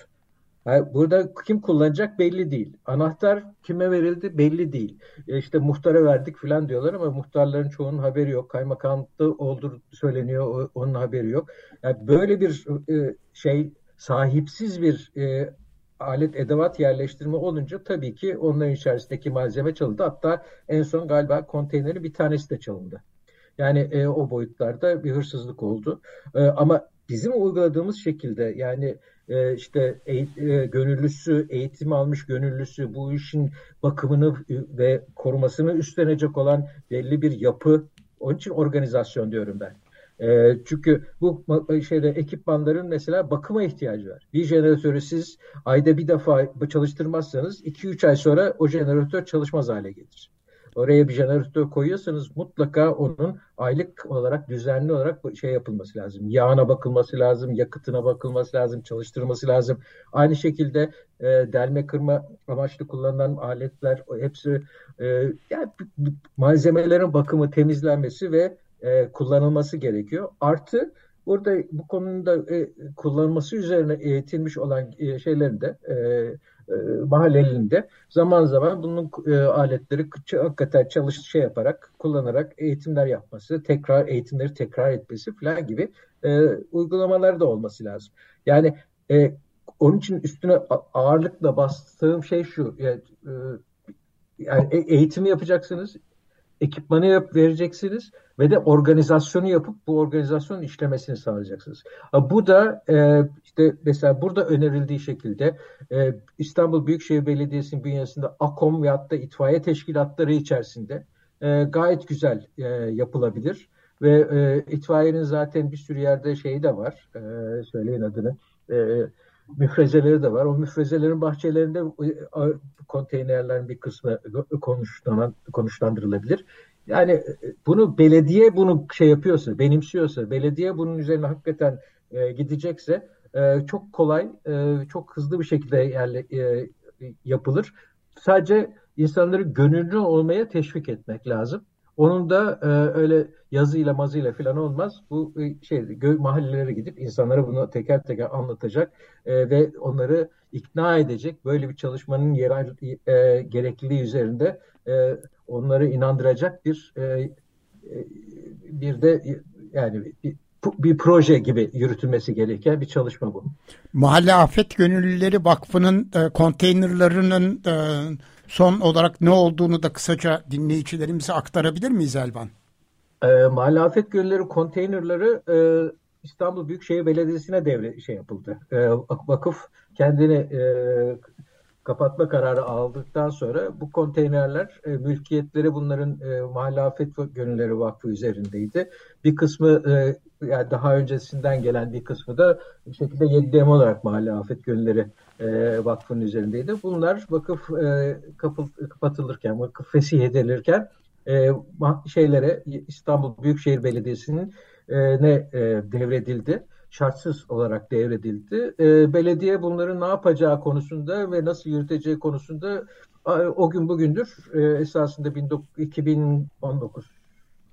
Yani burada kim kullanacak belli değil. Anahtar kime verildi belli değil. E işte muhtara verdik falan diyorlar ama muhtarların çoğunun haberi yok. Kaymakamlıkta olduğu söyleniyor, onun haberi yok. Yani böyle bir e, şey sahipsiz bir e, alet edevat yerleştirme olunca tabii ki onların içerisindeki malzeme çalındı. Hatta en son galiba konteyneri bir tanesi de çalındı. Yani e, o boyutlarda bir hırsızlık oldu. E, ama bizim uyguladığımız şekilde yani e, işte e, e, gönüllüsü, eğitim almış gönüllüsü, bu işin bakımını ve korumasını üstlenecek olan belli bir yapı. Onun için organizasyon diyorum ben. E, çünkü bu şeyde ekipmanların mesela bakıma ihtiyacı var. Bir jeneratörü siz ayda bir defa çalıştırmazsanız 2-3 ay sonra o jeneratör çalışmaz hale gelir. Oraya bir jeneratör koyuyorsanız mutlaka onun aylık olarak düzenli olarak şey yapılması lazım. Yağına bakılması lazım, yakıtına bakılması lazım, çalıştırılması lazım. Aynı şekilde e, delme kırma amaçlı kullanılan aletler hepsi e, yani malzemelerin bakımı, temizlenmesi ve e, kullanılması gerekiyor. Artı burada bu konuda e, kullanılması üzerine eğitilmiş olan e, şeylerin de e, e, mahallelerinde zaman zaman bunun e, aletleri hakikaten çalış şey yaparak kullanarak eğitimler yapması, tekrar eğitimleri tekrar etmesi falan gibi e, uygulamalar da olması lazım. Yani e, onun için üstüne ağırlıkla bastığım şey şu. Yani, e, yani e, eğitimi yapacaksınız, ekipmanı yap, vereceksiniz ve de organizasyonu yapıp bu organizasyonun işlemesini sağlayacaksınız. Bu da e, işte mesela burada önerildiği şekilde e, İstanbul Büyükşehir Belediyesi'nin bünyesinde AKOM ve hatta itfaiye teşkilatları içerisinde e, gayet güzel e, yapılabilir. Ve e, itfaiyenin zaten bir sürü yerde şeyi de var, e, söyleyin adını, e, müfrezeleri de var. O müfrezelerin bahçelerinde e, konteynerlerin bir kısmı konuşlanan, konuşlandırılabilir. Yani e, bunu belediye bunu şey yapıyorsa, benimsiyorsa, belediye bunun üzerine hakikaten e, gidecekse e, çok kolay, e, çok hızlı bir şekilde yerle, e, yapılır. Sadece insanları gönüllü olmaya teşvik etmek lazım. Onun da e, öyle yazıyla mazıyla falan olmaz. Bu e, şey mahallelere gidip insanlara bunu teker teker anlatacak e, ve onları ikna edecek böyle bir çalışmanın yerel e, gerekliliği üzerinde e, onları inandıracak bir e, e bir de yani bir, bir proje gibi yürütülmesi gereken bir çalışma bu. Mahalle Afet Gönüllüleri Vakfı'nın e, konteynerlarının e, son olarak ne olduğunu da kısaca dinleyicilerimize aktarabilir miyiz Elvan? E, Mahalle Afet Gönüllüleri konteynerları e, İstanbul Büyükşehir Belediyesi'ne devre şey yapıldı. E, vakıf kendini e, kapatma kararı aldıktan sonra bu konteynerler e, mülkiyetleri bunların e, Mahalle Afet Gönülleri Vakfı üzerindeydi. Bir kısmı e, yani daha öncesinden gelen bir kısmı da bir şekilde 7 olarak Mahalle Afet Gönülleri e, Vakfı'nın üzerindeydi. Bunlar vakıf e, kapıl, kapatılırken, vakıf fesih edilirken e, şeylere İstanbul Büyükşehir Belediyesi'nin e, ne e, devredildi şartsız olarak devredildi. E, belediye bunların ne yapacağı konusunda ve nasıl yürüteceği konusunda o gün bugündür e, esasında 2019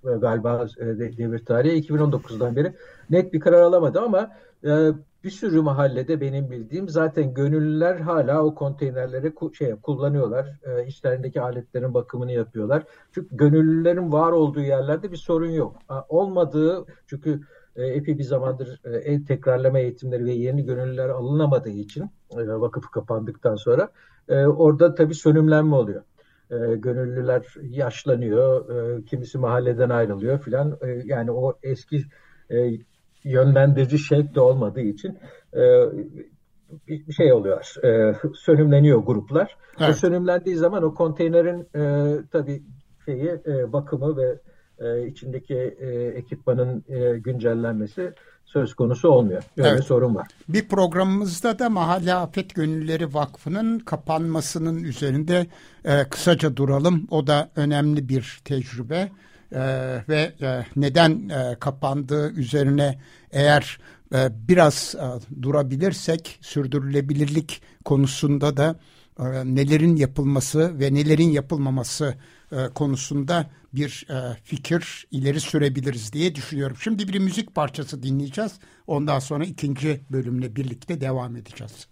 e, galiba e, devir tarihi 2019'dan beri net bir karar alamadı ama e, bir sürü mahallede benim bildiğim zaten gönüllüler hala o konteynerleri şey kullanıyorlar. E, içlerindeki aletlerin bakımını yapıyorlar. Çünkü gönüllülerin var olduğu yerlerde bir sorun yok. Olmadığı çünkü e, epey bir zamandır e, tekrarlama eğitimleri ve yeni gönüllüler alınamadığı için e, vakıf kapandıktan sonra e, orada tabii sönümlenme oluyor. E, gönüllüler yaşlanıyor, e, kimisi mahalleden ayrılıyor filan. E, yani o eski e, yönlendirici şevk de olmadığı için e, bir şey oluyor. E, sönümleniyor gruplar. Evet. O sönümlendiği zaman o konteynerin e, tabii şeyi e, bakımı ve e, içindeki e, ekipmanın e, güncellenmesi söz konusu olmuyor. Böyle evet. sorun var. Bir programımızda da Mahalle Afet Gönülleri Vakfı'nın kapanmasının üzerinde e, kısaca duralım. O da önemli bir tecrübe e, ve e, neden e, kapandığı üzerine eğer e, biraz durabilirsek sürdürülebilirlik konusunda da nelerin yapılması ve nelerin yapılmaması konusunda bir fikir ileri sürebiliriz diye düşünüyorum. Şimdi bir müzik parçası dinleyeceğiz. Ondan sonra ikinci bölümle birlikte devam edeceğiz.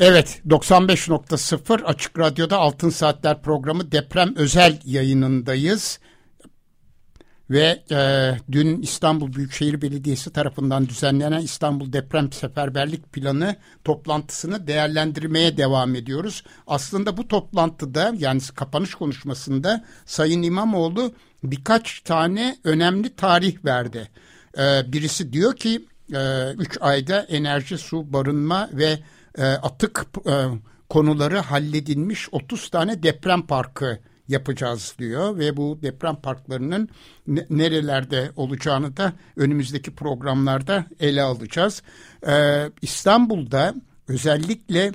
Evet 95.0 Açık Radyo'da Altın Saatler programı deprem özel yayınındayız ve e, dün İstanbul Büyükşehir Belediyesi tarafından düzenlenen İstanbul Deprem Seferberlik Planı toplantısını değerlendirmeye devam ediyoruz. Aslında bu toplantıda yani kapanış konuşmasında Sayın İmamoğlu birkaç tane önemli tarih verdi. E, birisi diyor ki 3 e, üç ayda enerji, su, barınma ve e, atık e, konuları halledilmiş 30 tane deprem parkı yapacağız diyor ve bu deprem parklarının nerelerde olacağını da önümüzdeki programlarda ele alacağız. Ee, İstanbul'da özellikle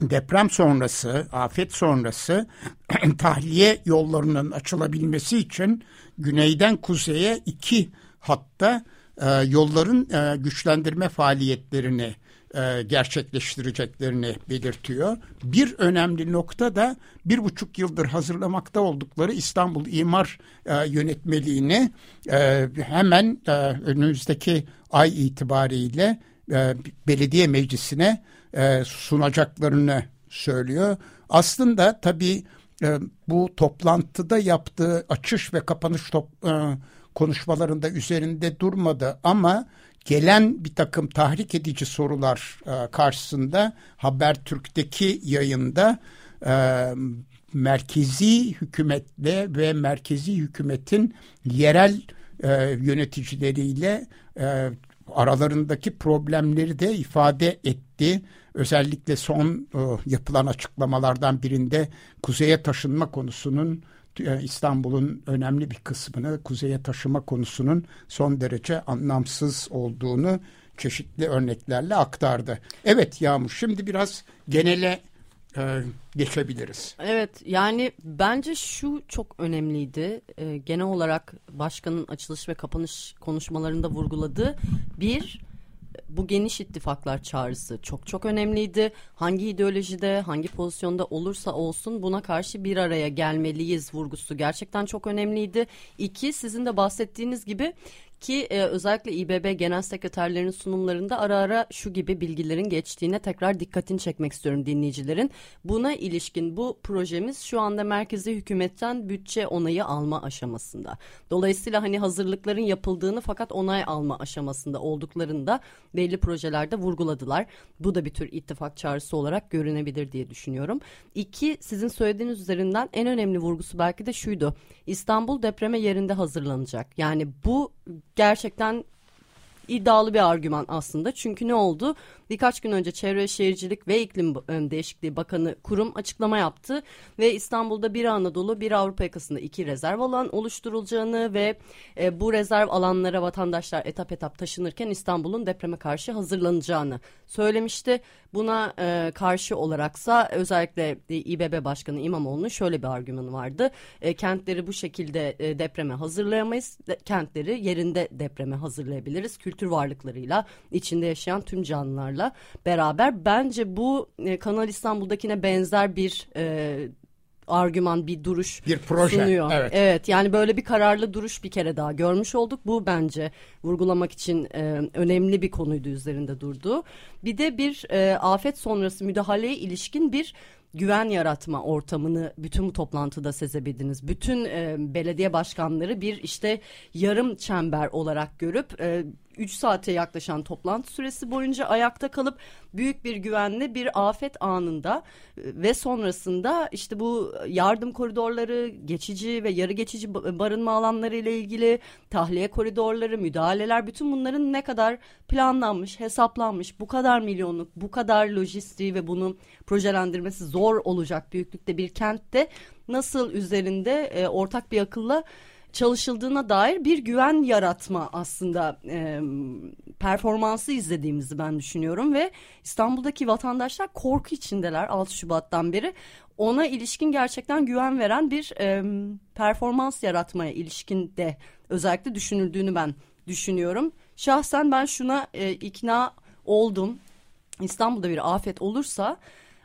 deprem sonrası, afet sonrası tahliye yollarının açılabilmesi için güneyden kuzeye iki hatta e, yolların e, güçlendirme faaliyetlerini e, gerçekleştireceklerini belirtiyor. Bir önemli nokta da bir buçuk yıldır hazırlamakta oldukları İstanbul İmar e, Yönetmeliğini e, hemen e, önümüzdeki ay itibariyle e, belediye meclisine e, sunacaklarını söylüyor. Aslında tabii e, bu toplantıda yaptığı açış ve kapanış top, e, konuşmalarında üzerinde durmadı ama gelen bir takım tahrik edici sorular e, karşısında Habertürk'teki yayında e, merkezi hükümetle ve merkezi hükümetin yerel e, yöneticileriyle e, aralarındaki problemleri de ifade etti. Özellikle son e, yapılan açıklamalardan birinde kuzeye taşınma konusunun İstanbul'un önemli bir kısmını kuzeye taşıma konusunun son derece anlamsız olduğunu çeşitli örneklerle aktardı. Evet Yağmur şimdi biraz genele e, geçebiliriz. Evet yani bence şu çok önemliydi. E, genel olarak başkanın açılış ve kapanış konuşmalarında vurguladığı bir bu geniş ittifaklar çağrısı çok çok önemliydi. Hangi ideolojide, hangi pozisyonda olursa olsun buna karşı bir araya gelmeliyiz vurgusu gerçekten çok önemliydi. İki, sizin de bahsettiğiniz gibi ki e, özellikle İBB genel sekreterlerinin sunumlarında ara ara şu gibi bilgilerin geçtiğine tekrar dikkatini çekmek istiyorum dinleyicilerin. Buna ilişkin bu projemiz şu anda merkezi hükümetten bütçe onayı alma aşamasında. Dolayısıyla hani hazırlıkların yapıldığını fakat onay alma aşamasında olduklarında belli projelerde vurguladılar. Bu da bir tür ittifak çağrısı olarak görünebilir diye düşünüyorum. İki, sizin söylediğiniz üzerinden en önemli vurgusu belki de şuydu. İstanbul depreme yerinde hazırlanacak. Yani bu gerçekten iddialı bir argüman aslında. Çünkü ne oldu? Birkaç gün önce Çevre Şehircilik ve İklim Değişikliği Bakanı kurum açıklama yaptı ve İstanbul'da bir Anadolu bir Avrupa yakasında iki rezerv alan oluşturulacağını ve e, bu rezerv alanlara vatandaşlar etap etap taşınırken İstanbul'un depreme karşı hazırlanacağını söylemişti. Buna e, karşı olaraksa özellikle İBB Başkanı İmamoğlu'nun şöyle bir argümanı vardı. E, kentleri bu şekilde e, depreme hazırlayamayız. De, kentleri yerinde depreme hazırlayabiliriz. Kültür varlıklarıyla, içinde yaşayan tüm canlılarla beraber. Bence bu e, Kanal İstanbul'dakine benzer bir e, argüman, bir duruş bir proje. sunuyor. Evet. evet yani böyle bir kararlı duruş bir kere daha görmüş olduk. Bu bence vurgulamak için e, önemli bir konuydu üzerinde durduğu. Bir de bir e, afet sonrası müdahaleye ilişkin bir güven yaratma ortamını bütün bu toplantıda sezebildiniz. Bütün e, belediye başkanları bir işte yarım çember olarak görüp e, 3 saate yaklaşan toplantı süresi boyunca ayakta kalıp büyük bir güvenle bir afet anında e, ve sonrasında işte bu yardım koridorları, geçici ve yarı geçici barınma alanları ile ilgili tahliye koridorları, müdahaleler bütün bunların ne kadar planlanmış, hesaplanmış, bu kadar milyonluk, bu kadar lojistiği ve bunu projelendirmesi zor olacak büyüklükte bir kentte nasıl üzerinde e, ortak bir akılla çalışıldığına dair bir güven yaratma aslında e, performansı izlediğimizi ben düşünüyorum ve İstanbul'daki vatandaşlar korku içindeler 6 Şubat'tan beri ona ilişkin gerçekten güven veren bir e, performans yaratmaya ilişkin de özellikle düşünüldüğünü ben düşünüyorum. Şahsen ben şuna e, ikna oldum. İstanbul'da bir afet olursa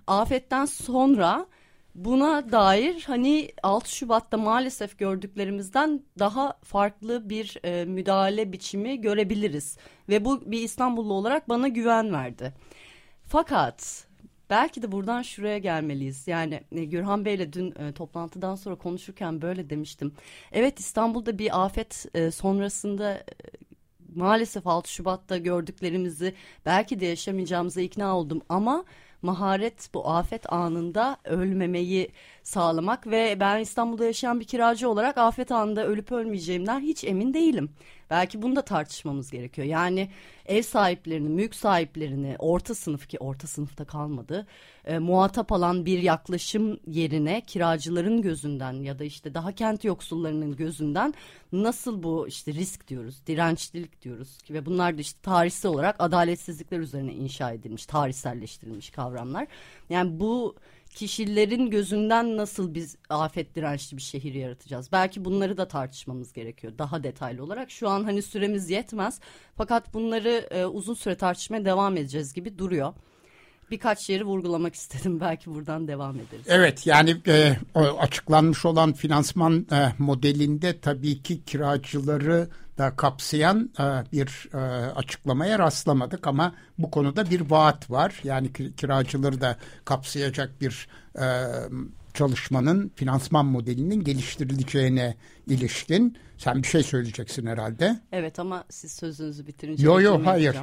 afetten sonra buna dair hani 6 Şubat'ta maalesef gördüklerimizden daha farklı bir e, müdahale biçimi görebiliriz. Ve bu bir İstanbullu olarak bana güven verdi. Fakat belki de buradan şuraya gelmeliyiz. Yani e, Gürhan Bey'le dün e, toplantıdan sonra konuşurken böyle demiştim. Evet İstanbul'da bir afet e, sonrasında e, maalesef 6 Şubat'ta gördüklerimizi belki de yaşamayacağımıza ikna oldum ama maharet bu afet anında ölmemeyi sağlamak ve ben İstanbul'da yaşayan bir kiracı olarak afet anında ölüp ölmeyeceğimden hiç emin değilim. Belki bunu da tartışmamız gerekiyor. Yani ev sahiplerini, mülk sahiplerini, orta sınıf ki orta sınıfta kalmadı, e, muhatap alan bir yaklaşım yerine kiracıların gözünden ya da işte daha kent yoksullarının gözünden nasıl bu işte risk diyoruz, dirençlilik diyoruz ve bunlar da işte tarihsel olarak adaletsizlikler üzerine inşa edilmiş, tarihselleştirilmiş kavramlar. Yani bu kişilerin gözünden nasıl biz afet dirençli bir şehir yaratacağız? Belki bunları da tartışmamız gerekiyor daha detaylı olarak. Şu an hani süremiz yetmez fakat bunları e, uzun süre tartışmaya devam edeceğiz gibi duruyor birkaç yeri vurgulamak istedim. Belki buradan devam ederiz. Evet yani e, açıklanmış olan finansman e, modelinde tabii ki kiracıları da kapsayan e, bir e, açıklamaya rastlamadık ama bu konuda bir vaat var. Yani kiracıları da kapsayacak bir e, çalışmanın finansman modelinin geliştirileceğine ilişkin sen bir şey söyleyeceksin herhalde. Evet ama siz sözünüzü bitirince Yo yo hayır.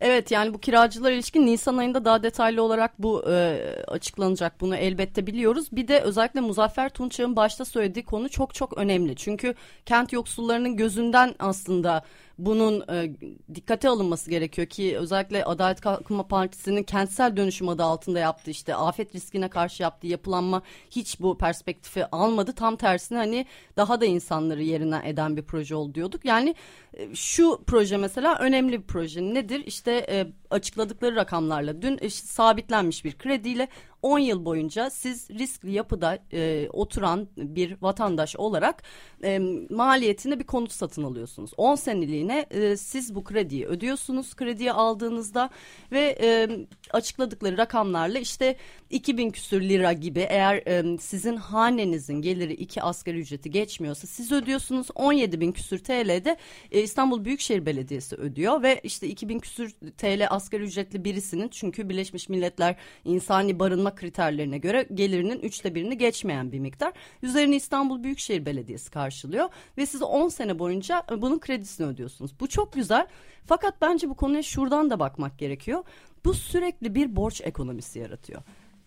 Evet yani bu kiracılar ilişkin Nisan ayında daha detaylı olarak bu e, açıklanacak. Bunu elbette biliyoruz. Bir de özellikle Muzaffer Tunçak'ın başta söylediği konu çok çok önemli. Çünkü kent yoksullarının gözünden aslında bunun e, dikkate alınması gerekiyor ki özellikle Adalet Kalkınma Partisi'nin kentsel dönüşüm adı altında yaptığı işte afet riskine karşı yaptığı yapılanma hiç bu perspektifi almadı. Tam tersine hani daha da insanları yerinden eden bir proje oldu diyorduk. Yani e, şu proje mesela önemli bir proje. Nedir? İşte e, açıkladıkları rakamlarla dün işte sabitlenmiş bir krediyle 10 yıl boyunca siz riskli yapıda e, oturan bir vatandaş olarak e, maliyetinde bir konut satın alıyorsunuz. 10 seneliğine e, siz bu krediyi ödüyorsunuz. Krediyi aldığınızda ve e, açıkladıkları rakamlarla işte 2000 küsür lira gibi eğer e, sizin hanenizin geliri iki asgari ücreti geçmiyorsa siz ödüyorsunuz. 17 bin küsür TL'de e, İstanbul Büyükşehir Belediyesi ödüyor ve işte 2000 küsür TL asgari ücretli birisinin çünkü Birleşmiş Milletler insani barınma kriterlerine göre gelirinin üçte birini geçmeyen bir miktar. Üzerine İstanbul Büyükşehir Belediyesi karşılıyor ve siz 10 sene boyunca e, bunun kredisini ödüyorsunuz. Bu çok güzel fakat bence bu konuya şuradan da bakmak gerekiyor. Bu sürekli bir borç ekonomisi yaratıyor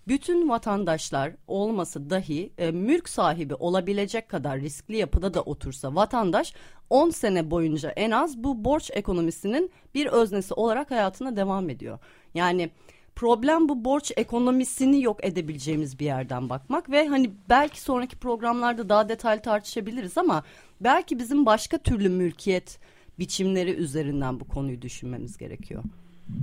bütün vatandaşlar olması dahi e, mülk sahibi olabilecek kadar riskli yapıda da otursa vatandaş 10 sene boyunca en az bu borç ekonomisinin bir öznesi olarak hayatına devam ediyor. Yani problem bu borç ekonomisini yok edebileceğimiz bir yerden bakmak ve hani belki sonraki programlarda daha detaylı tartışabiliriz ama belki bizim başka türlü mülkiyet biçimleri üzerinden bu konuyu düşünmemiz gerekiyor.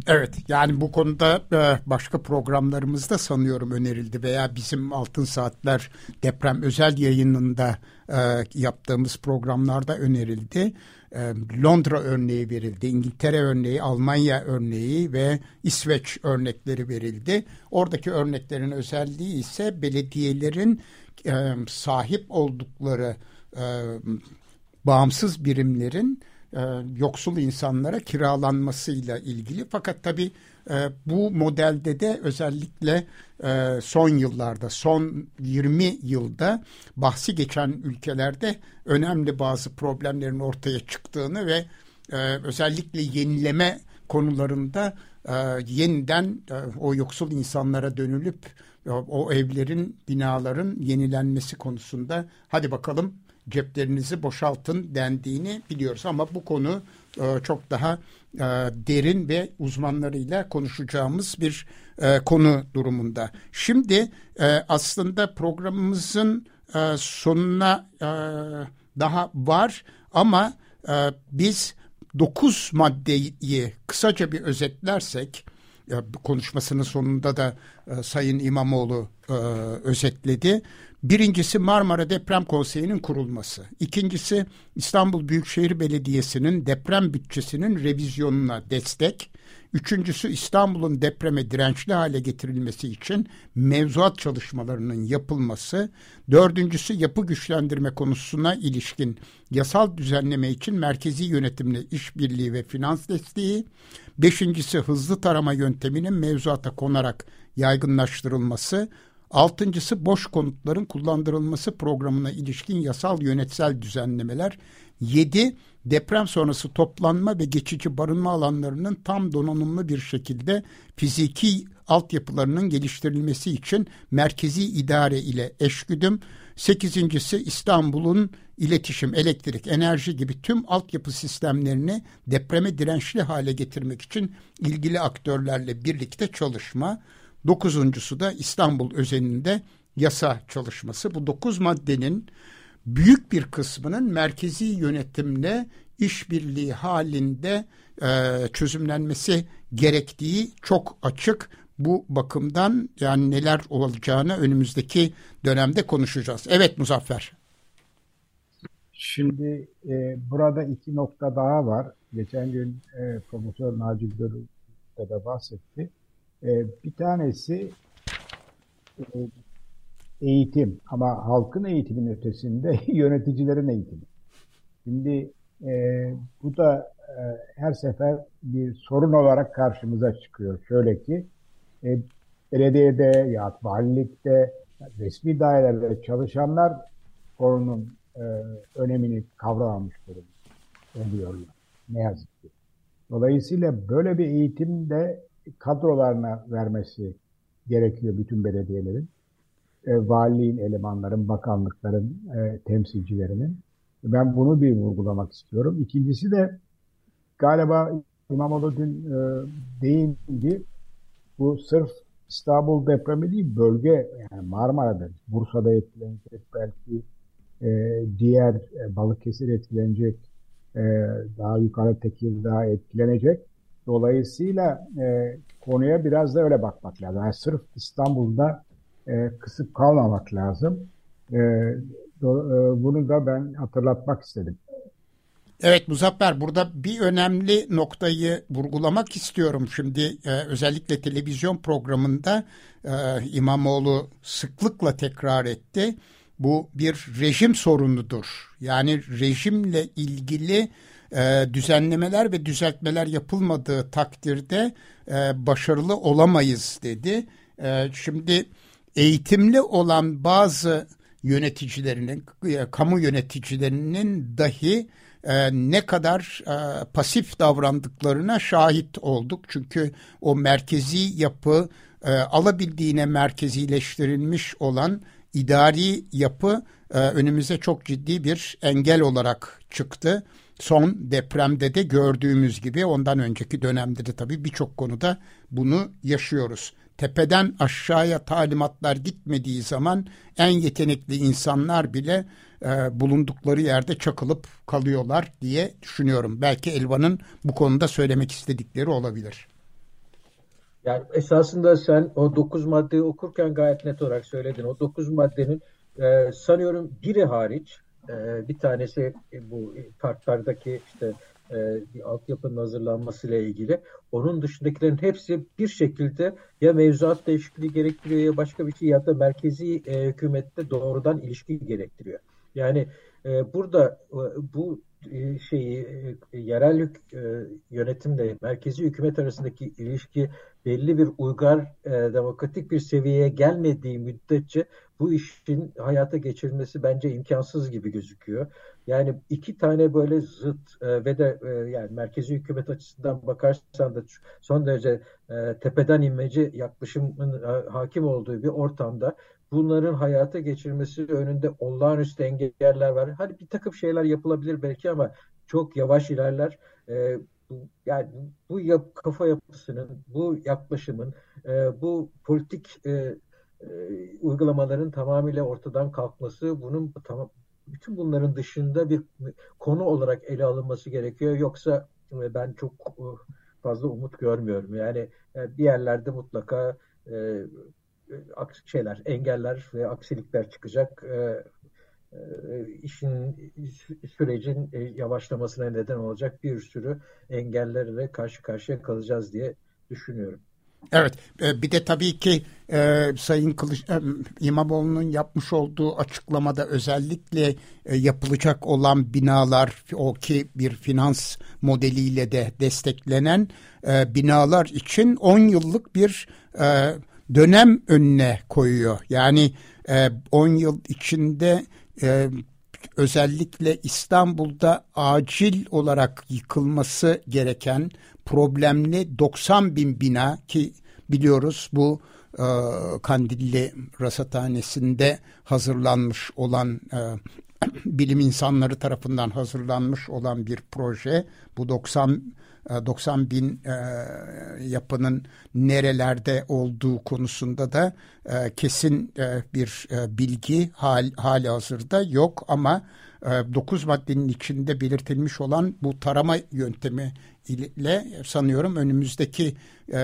Evet yani bu konuda e, başka programlarımızda sanıyorum önerildi veya bizim Altın Saatler deprem özel yayınında e, yaptığımız programlarda önerildi. E, Londra örneği verildi, İngiltere örneği, Almanya örneği ve İsveç örnekleri verildi. Oradaki örneklerin özelliği ise belediyelerin sahip oldukları bağımsız birimlerin e, yoksul insanlara kiralanmasıyla ilgili. Fakat tabii e, bu modelde de özellikle e, son yıllarda, son 20 yılda bahsi geçen ülkelerde önemli bazı problemlerin ortaya çıktığını ve e, özellikle yenileme konularında e, yeniden e, o yoksul insanlara dönülüp e, o evlerin, binaların yenilenmesi konusunda hadi bakalım ceplerinizi boşaltın dendiğini biliyoruz. Ama bu konu e, çok daha e, derin ve uzmanlarıyla konuşacağımız bir e, konu durumunda. Şimdi aslında programımızın sonuna daha var ama biz dokuz maddeyi kısaca bir özetlersek konuşmasının sonunda da Sayın İmamoğlu özetledi. Birincisi Marmara Deprem Konseyi'nin kurulması. İkincisi İstanbul Büyükşehir Belediyesi'nin deprem bütçesinin revizyonuna destek. Üçüncüsü İstanbul'un depreme dirençli hale getirilmesi için mevzuat çalışmalarının yapılması. Dördüncüsü yapı güçlendirme konusuna ilişkin yasal düzenleme için merkezi yönetimle işbirliği ve finans desteği. Beşincisi hızlı tarama yönteminin mevzuata konarak yaygınlaştırılması. Altıncısı boş konutların kullandırılması programına ilişkin yasal yönetsel düzenlemeler. Yedi, deprem sonrası toplanma ve geçici barınma alanlarının tam donanımlı bir şekilde fiziki altyapılarının geliştirilmesi için merkezi idare ile eşgüdüm. Sekizincisi İstanbul'un iletişim, elektrik, enerji gibi tüm altyapı sistemlerini depreme dirençli hale getirmek için ilgili aktörlerle birlikte çalışma. Dokuzuncusu da İstanbul özelinde yasa çalışması. Bu dokuz maddenin büyük bir kısmının merkezi yönetimle işbirliği halinde e, çözümlenmesi gerektiği çok açık. Bu bakımdan yani neler olacağını önümüzdeki dönemde konuşacağız. Evet Muzaffer. Şimdi e, burada iki nokta daha var. Geçen gün e, Profesör Naci Görül de bahsetti. Bir tanesi e, eğitim ama halkın eğitimin ötesinde yöneticilerin eğitimi. Şimdi e, bu da e, her sefer bir sorun olarak karşımıza çıkıyor. Şöyle ki e, belediyede ya valilikte resmi dairelerde çalışanlar konunun önemini kavramamış durumda oluyorlar. Ne yazık ki. Dolayısıyla böyle bir eğitim de kadrolarına vermesi gerekiyor bütün belediyelerin. E, valiliğin elemanların, bakanlıkların e, temsilcilerinin. Ben bunu bir vurgulamak istiyorum. İkincisi de galiba İmamoğlu dün e, değindi. Bu sırf İstanbul depremi değil, bölge yani Marmara'da, Bursa'da etkilenecek, belki e, diğer e, Balıkesir etkilenecek, e, daha yukarı Tekirdağ etkilenecek. Dolayısıyla e, konuya biraz da öyle bakmak lazım. Yani sırf İstanbul'da e, kısıp kalmamak lazım. E, do, e, bunu da ben hatırlatmak istedim. Evet Muzaffer burada bir önemli noktayı vurgulamak istiyorum. Şimdi e, özellikle televizyon programında e, İmamoğlu sıklıkla tekrar etti. Bu bir rejim sorunudur. Yani rejimle ilgili e, düzenlemeler ve düzeltmeler yapılmadığı takdirde e, başarılı olamayız dedi. E, şimdi eğitimli olan bazı yöneticilerinin, e, kamu yöneticilerinin dahi e, ne kadar e, pasif davrandıklarına şahit olduk. Çünkü o merkezi yapı e, alabildiğine merkezileştirilmiş olan idari yapı e, önümüze çok ciddi bir engel olarak çıktı. Son depremde de gördüğümüz gibi ondan önceki dönemde de tabii birçok konuda bunu yaşıyoruz. Tepeden aşağıya talimatlar gitmediği zaman en yetenekli insanlar bile e, bulundukları yerde çakılıp kalıyorlar diye düşünüyorum. Belki Elvan'ın bu konuda söylemek istedikleri olabilir. Yani esasında sen o dokuz maddeyi okurken gayet net olarak söyledin. O dokuz maddenin e, sanıyorum biri hariç e, bir tanesi e, bu parklardaki işte e, bir altyapının hazırlanmasıyla ilgili. Onun dışındakilerin hepsi bir şekilde ya mevzuat değişikliği gerektiriyor ya başka bir şey ya da merkezi e, hükümette doğrudan ilişki gerektiriyor. Yani e, burada e, bu e, şeyi e, yerel e, yönetimle merkezi hükümet arasındaki ilişki belli bir uygar e, demokratik bir seviyeye gelmediği müddetçe bu işin hayata geçirilmesi bence imkansız gibi gözüküyor. Yani iki tane böyle zıt e, ve de e, yani merkezi hükümet açısından bakarsan da son derece e, tepeden inmeci yaklaşımın e, hakim olduğu bir ortamda bunların hayata geçirilmesi önünde olağanüstü engeller var. Hadi bir takım şeyler yapılabilir belki ama çok yavaş ilerler. E, yani bu yap, kafa yapısının, bu yaklaşımın, e, bu politik e, e, uygulamaların tamamıyla ortadan kalkması, bunun tamam bütün bunların dışında bir konu olarak ele alınması gerekiyor. Yoksa e, ben çok e, fazla umut görmüyorum. Yani e, bir yerlerde mutlaka e, şeyler, engeller ve aksilikler çıkacak. E, e, işin sürecin e, yavaşlamasına neden olacak bir sürü engellerle karşı karşıya kalacağız diye düşünüyorum. Evet e, bir de tabii ki e, Sayın Kılıç, e, İmamoğlu'nun yapmış olduğu açıklamada özellikle e, yapılacak olan binalar o ki bir finans modeliyle de desteklenen e, binalar için 10 yıllık bir e, dönem önüne koyuyor. Yani 10 e, yıl içinde e, özellikle İstanbul'da acil olarak yıkılması gereken problemli 90 bin bina ki biliyoruz bu e, Kandilli Rasathanesi'nde hazırlanmış olan e, bilim insanları tarafından hazırlanmış olan bir proje. Bu 90 90 e, bin e, yapının nerelerde olduğu konusunda da e, kesin e, bir bilgi hal, hali hazırda yok ama e, 9 maddenin içinde belirtilmiş olan bu tarama yöntemi ile sanıyorum önümüzdeki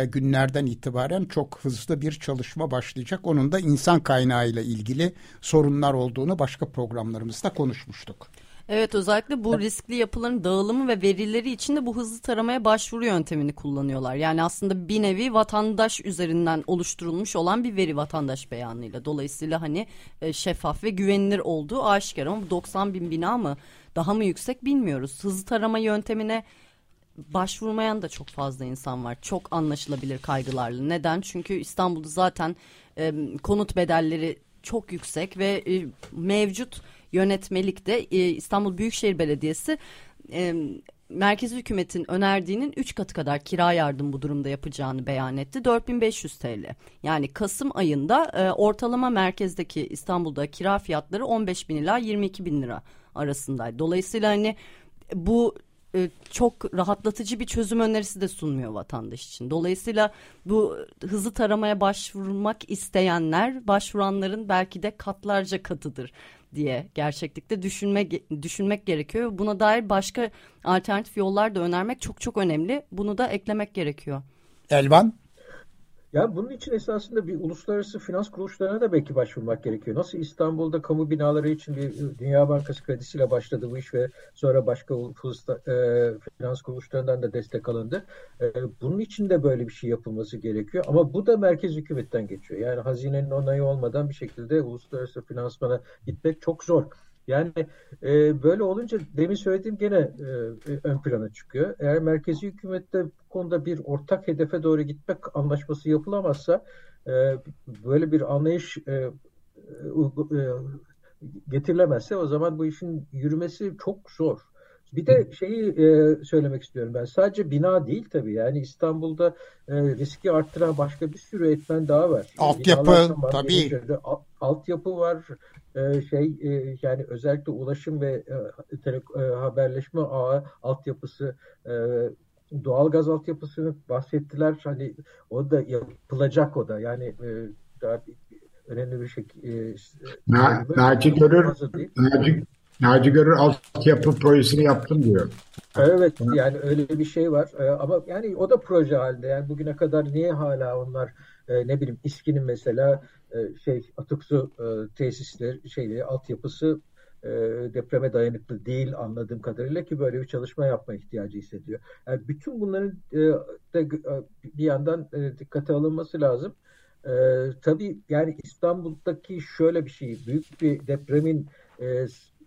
günlerden itibaren çok hızlı bir çalışma başlayacak. Onun da insan kaynağıyla ilgili sorunlar olduğunu başka programlarımızda konuşmuştuk. Evet özellikle bu riskli yapıların dağılımı ve verileri için de bu hızlı taramaya başvuru yöntemini kullanıyorlar. Yani aslında bir nevi vatandaş üzerinden oluşturulmuş olan bir veri vatandaş beyanıyla. Dolayısıyla hani e, şeffaf ve güvenilir olduğu aşikar ama 90 bin bina mı daha mı yüksek bilmiyoruz. Hızlı tarama yöntemine başvurmayan da çok fazla insan var. Çok anlaşılabilir kaygılarla. Neden? Çünkü İstanbul'da zaten e, konut bedelleri çok yüksek ve e, mevcut yönetmelikte e, İstanbul Büyükşehir Belediyesi e, merkezi hükümetin önerdiğinin 3 katı kadar kira yardım bu durumda yapacağını beyan etti. 4500 TL. Yani Kasım ayında e, ortalama merkezdeki İstanbul'da kira fiyatları 15 bin ila 22 bin lira arasındaydı. Dolayısıyla hani bu e, çok rahatlatıcı bir çözüm önerisi de sunmuyor vatandaş için. Dolayısıyla bu hızlı taramaya başvurmak isteyenler başvuranların belki de katlarca katıdır diye gerçeklikte düşünmek düşünmek gerekiyor. Buna dair başka alternatif yollar da önermek çok çok önemli. Bunu da eklemek gerekiyor. Elvan? Ya bunun için esasında bir uluslararası finans kuruluşlarına da belki başvurmak gerekiyor. Nasıl İstanbul'da kamu binaları için bir Dünya Bankası kredisiyle başladı bu iş ve sonra başka e, finans kuruluşlarından da destek alındı. E, bunun için de böyle bir şey yapılması gerekiyor. Ama bu da merkez hükümetten geçiyor. Yani hazinenin onayı olmadan bir şekilde uluslararası finansmana gitmek çok zor. Yani e, böyle olunca demin söylediğim gene e, ön plana çıkıyor. Eğer merkezi hükümette bu konuda bir ortak hedefe doğru gitmek anlaşması yapılamazsa e, böyle bir anlayış e, e, getirilemezse o zaman bu işin yürümesi çok zor. Bir de şeyi e, söylemek istiyorum ben. Sadece bina değil tabii. Yani İstanbul'da e, riski arttıran başka bir sürü etmen daha var. Altyapı Binalar tabii. Alt, altyapı var. E, şey e, yani özellikle ulaşım ve e, tele, e, haberleşme ağı altyapısı e, doğalgaz altyapısını bahsettiler. Hani o da yapılacak o da. Yani e, daha önemli bir şey. E, Na, Naci Görür, Naci, Naci Görür altyapı projesini yaptım diyor. Evet yani öyle bir şey var ee, ama yani o da proje halinde yani bugüne kadar niye hala onlar e, ne bileyim İSKİ'nin mesela e, şey atık su e, tesisleri şeyleri altyapısı e, depreme dayanıklı değil anladığım kadarıyla ki böyle bir çalışma yapma ihtiyacı hissediyor. Yani bütün bunların e, de, bir yandan dikkate alınması lazım. E, tabii yani İstanbul'daki şöyle bir şey büyük bir depremin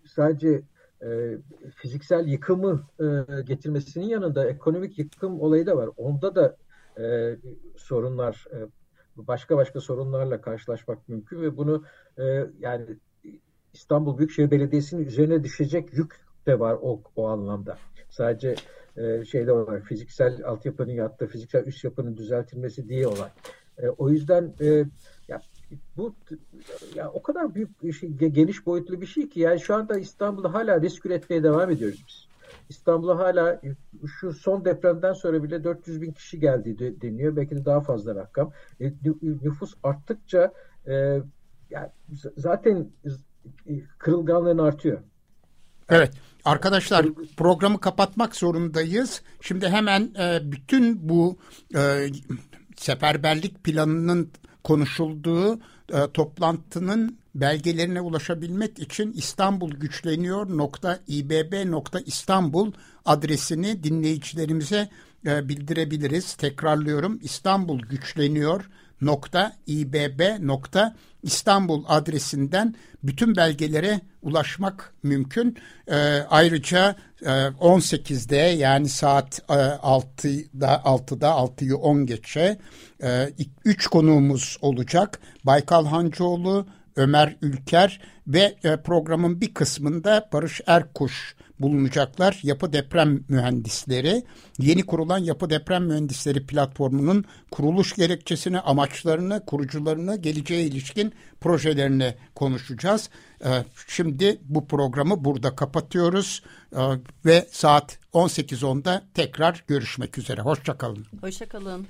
sadece e, fiziksel yıkımı e, getirmesinin yanında ekonomik yıkım olayı da var. Onda da e, sorunlar, e, başka başka sorunlarla karşılaşmak mümkün ve bunu e, yani İstanbul Büyükşehir Belediyesi'nin üzerine düşecek yük de var o, o anlamda. Sadece e, şeyde olarak fiziksel altyapının yattığı, fiziksel üst yapının düzeltilmesi diye olay. E, o yüzden e, ya bu ya o kadar büyük şey, geniş boyutlu bir şey ki yani şu anda İstanbul'da hala risk üretmeye devam ediyoruz biz. İstanbul'a hala şu son depremden sonra bile 400 bin kişi geldi deniyor. Belki de daha fazla rakam. E, nüfus arttıkça e, yani zaten e, kırılganlığın artıyor. Evet arkadaşlar programı kapatmak zorundayız. Şimdi hemen e, bütün bu e, seferberlik planının konuşulduğu e, toplantının belgelerine ulaşabilmek için İstanbul güçleniyor nokta İBB nokta İstanbul adresini dinleyicilerimize e, bildirebiliriz. Tekrarlıyorum İstanbul güçleniyor nokta İBB İstanbul adresinden bütün belgelere ulaşmak mümkün. E, ayrıca e, 18'de yani saat e, 6'da 6'da 6'yı 10 geçe e, üç konuğumuz olacak. Baykal Hancıoğlu, Ömer Ülker ve e, programın bir kısmında Barış Erkuş bulunacaklar. Yapı Deprem Mühendisleri, yeni kurulan Yapı Deprem Mühendisleri platformunun kuruluş gerekçesini, amaçlarını, kurucularını, geleceğe ilişkin projelerini konuşacağız. E, şimdi bu programı burada kapatıyoruz e, ve saat 18.10'da tekrar görüşmek üzere. Hoşçakalın. Hoşçakalın.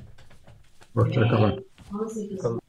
Hoşçakalın.